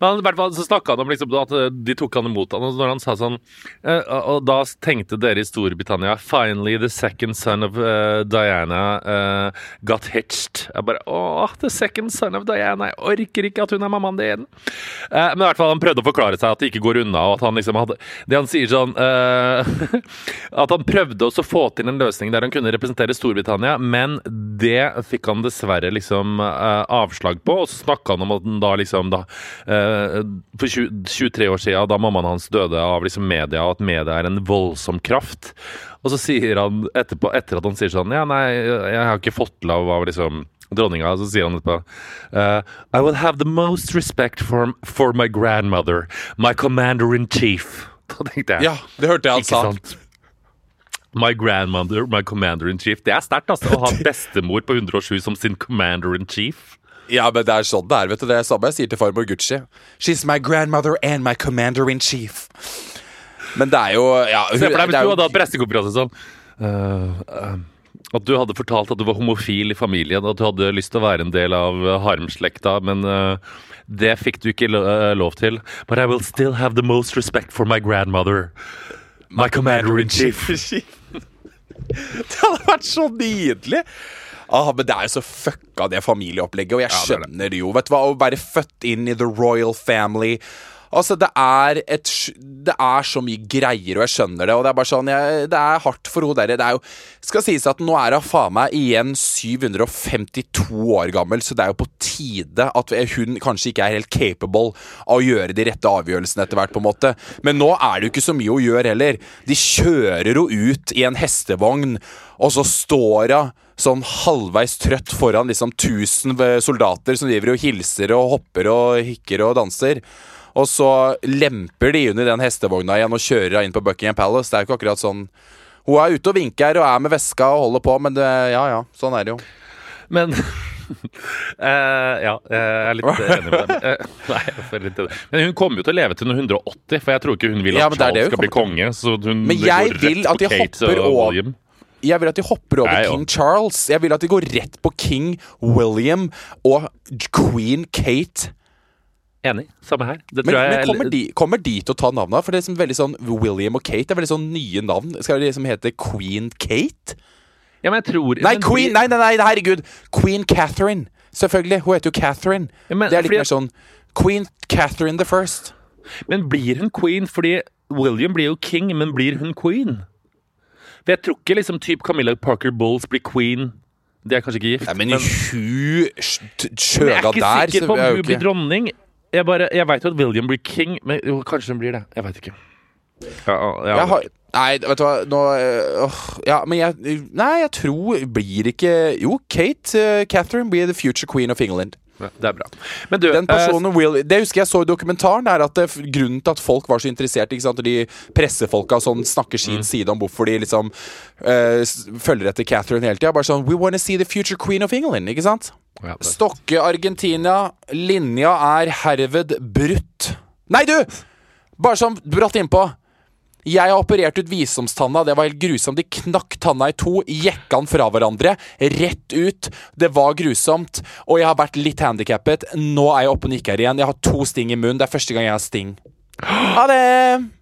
[SPEAKER 3] Men i hvert fall så snakka han om liksom at eh, de tok han imot han, og når han sa sånn eh, Og da tenkte dere i Storbritannia Finally the second son of uh, Diana uh, got hitched. Jeg bare Åh, the second son of Diana. Jeg orker ikke at hun er mammaen din. Eh, men i hvert fall han prøvde å forklare seg at det ikke går unna, og at han liksom hadde Det han sier sånn eh, <laughs> At han prøvde også å få til en løsning der han kunne representere Storbritannia, men det fikk han dessverre liksom avslag på, og så snakka han om at han da liksom da eh, For 20, 23 år siden, da mammaen hans døde av liksom media, og at media er en voldsom kraft. Og så sier han etterpå, etter at han sier sånn Ja, nei, jeg har ikke fått lov av liksom dronninga, så sier han etterpå uh, I will have the most respect for, for my grandmother, my commander in chief. Da tenkte jeg
[SPEAKER 2] Ja, det hørte jeg han sa.
[SPEAKER 3] sant? My grandmother, my commander in chief. Det er sterkt, altså. Å ha <laughs> bestemor på 107 som sin commander in chief.
[SPEAKER 2] Ja, men det er sånn det er, vet du. Det er samme jeg sier til farmor Gucci. She's my grandmother and my commander in chief. Men det er jo ja,
[SPEAKER 3] Se for deg hvis du hadde hatt pressekonferanse sånn uh, eh, At du hadde fortalt at du var homofil i familien, at du hadde lyst til å være en del av harmslekta, Harm-slekta, men uh, det fikk du ikke lo uh, lov til. But I will still have the most respect for my grandmother. My commander in chief. <laughs>
[SPEAKER 2] Det hadde vært så nydelig! Ah, men det er jo så fucka, det familieopplegget, og jeg
[SPEAKER 3] er det.
[SPEAKER 2] skjønner det jo. Vet du hva, Å være født inn i the royal family Altså, det er et Det er så mye greier, og jeg skjønner det. Og det er bare sånn jeg, Det er hardt for henne derre. Det er jo Skal sies at nå er hun faen meg igjen 752 år gammel, så det er jo på tide at hun kanskje ikke er helt capable av å gjøre de rette avgjørelsene etter hvert, på en måte. Men nå er det jo ikke så mye hun gjør heller. De kjører henne ut i en hestevogn, og så står hun sånn halvveis trøtt foran liksom 1000 soldater som driver og hilser og hopper og hikker og danser. Og så lemper de i den hestevogna igjen og kjører henne inn på Buckingham Palace. Det er jo ikke akkurat sånn Hun er ute og vinker og er med veska og holder på, men det, ja ja, sånn er det jo.
[SPEAKER 3] Men Uh, <laughs> Ja, jeg er litt <laughs> enig med deg. Uh, nei, jeg føler litt det. Men hun kommer jo til å leve til noen 180, for jeg tror ikke hun vil at
[SPEAKER 2] Ja, er
[SPEAKER 3] Charles skal bli konge. Så hun
[SPEAKER 2] Men jeg vil at de hopper over-. Jeg vil at de hopper over
[SPEAKER 3] Nei,
[SPEAKER 2] King. Charles. Jeg vil at de går rett på King William og queen Kate.
[SPEAKER 3] Enig. Samme her. Det
[SPEAKER 2] Men, men kommer, de, kommer de til å ta navnet? For det er liksom veldig sånn William og Kate er veldig sånn nye navn. Skal de liksom hete Queen Kate?
[SPEAKER 3] Ja, men jeg tror
[SPEAKER 2] Nei, Queen! Nei, nei, nei, herregud! Queen Catherine. Selvfølgelig. Hun heter jo Catherine.
[SPEAKER 3] Ja, men
[SPEAKER 2] det er litt
[SPEAKER 3] fordi-
[SPEAKER 2] mer sånn Queen Catherine the First.
[SPEAKER 3] Men blir hun queen fordi William blir jo king, men blir hun queen? For jeg tror ikke liksom typ Camilla Parker Bowles blir queen. Det er kanskje ikke gift.
[SPEAKER 2] Nei, men
[SPEAKER 3] men,
[SPEAKER 2] hun kjøla
[SPEAKER 3] der jeg er ikke
[SPEAKER 2] der
[SPEAKER 3] sikker på om hun blir dronning. Jeg, bare, jeg veit jo at William blir king, men jo, kanskje hun blir det. Jeg veit ikke. Ja, ja,
[SPEAKER 2] Jeg har, nei, vet du hva Nå øh, åh, Ja, men jeg Nei, jeg tror Blir ikke Jo, Kate uh, Catherine blir the future queen of England.
[SPEAKER 3] Det er bra. Men du,
[SPEAKER 2] Den
[SPEAKER 3] eh,
[SPEAKER 2] personen will Det husker jeg så i dokumentaren. Er at det, Grunnen til at folk var så interessert, ikke sant de pressefolka sånn snakker sin side om hvorfor de liksom øh, følger etter Catherine hele tida. Bare sånn We wanna see the future queen of England, ikke sant?
[SPEAKER 3] ja,
[SPEAKER 2] Stokke Argentina. Linja er herved brutt. Nei, du! Bare sånn bratt innpå. Jeg har operert ut visdomstanna. Det var helt grusomt. De knakk tanna i to, jekka den fra hverandre, rett ut. Det var grusomt. Og jeg har vært litt handikappet. Nå er jeg oppe og nikker igjen. Jeg har to sting i munnen. Det er første gang jeg har sting. Ha det!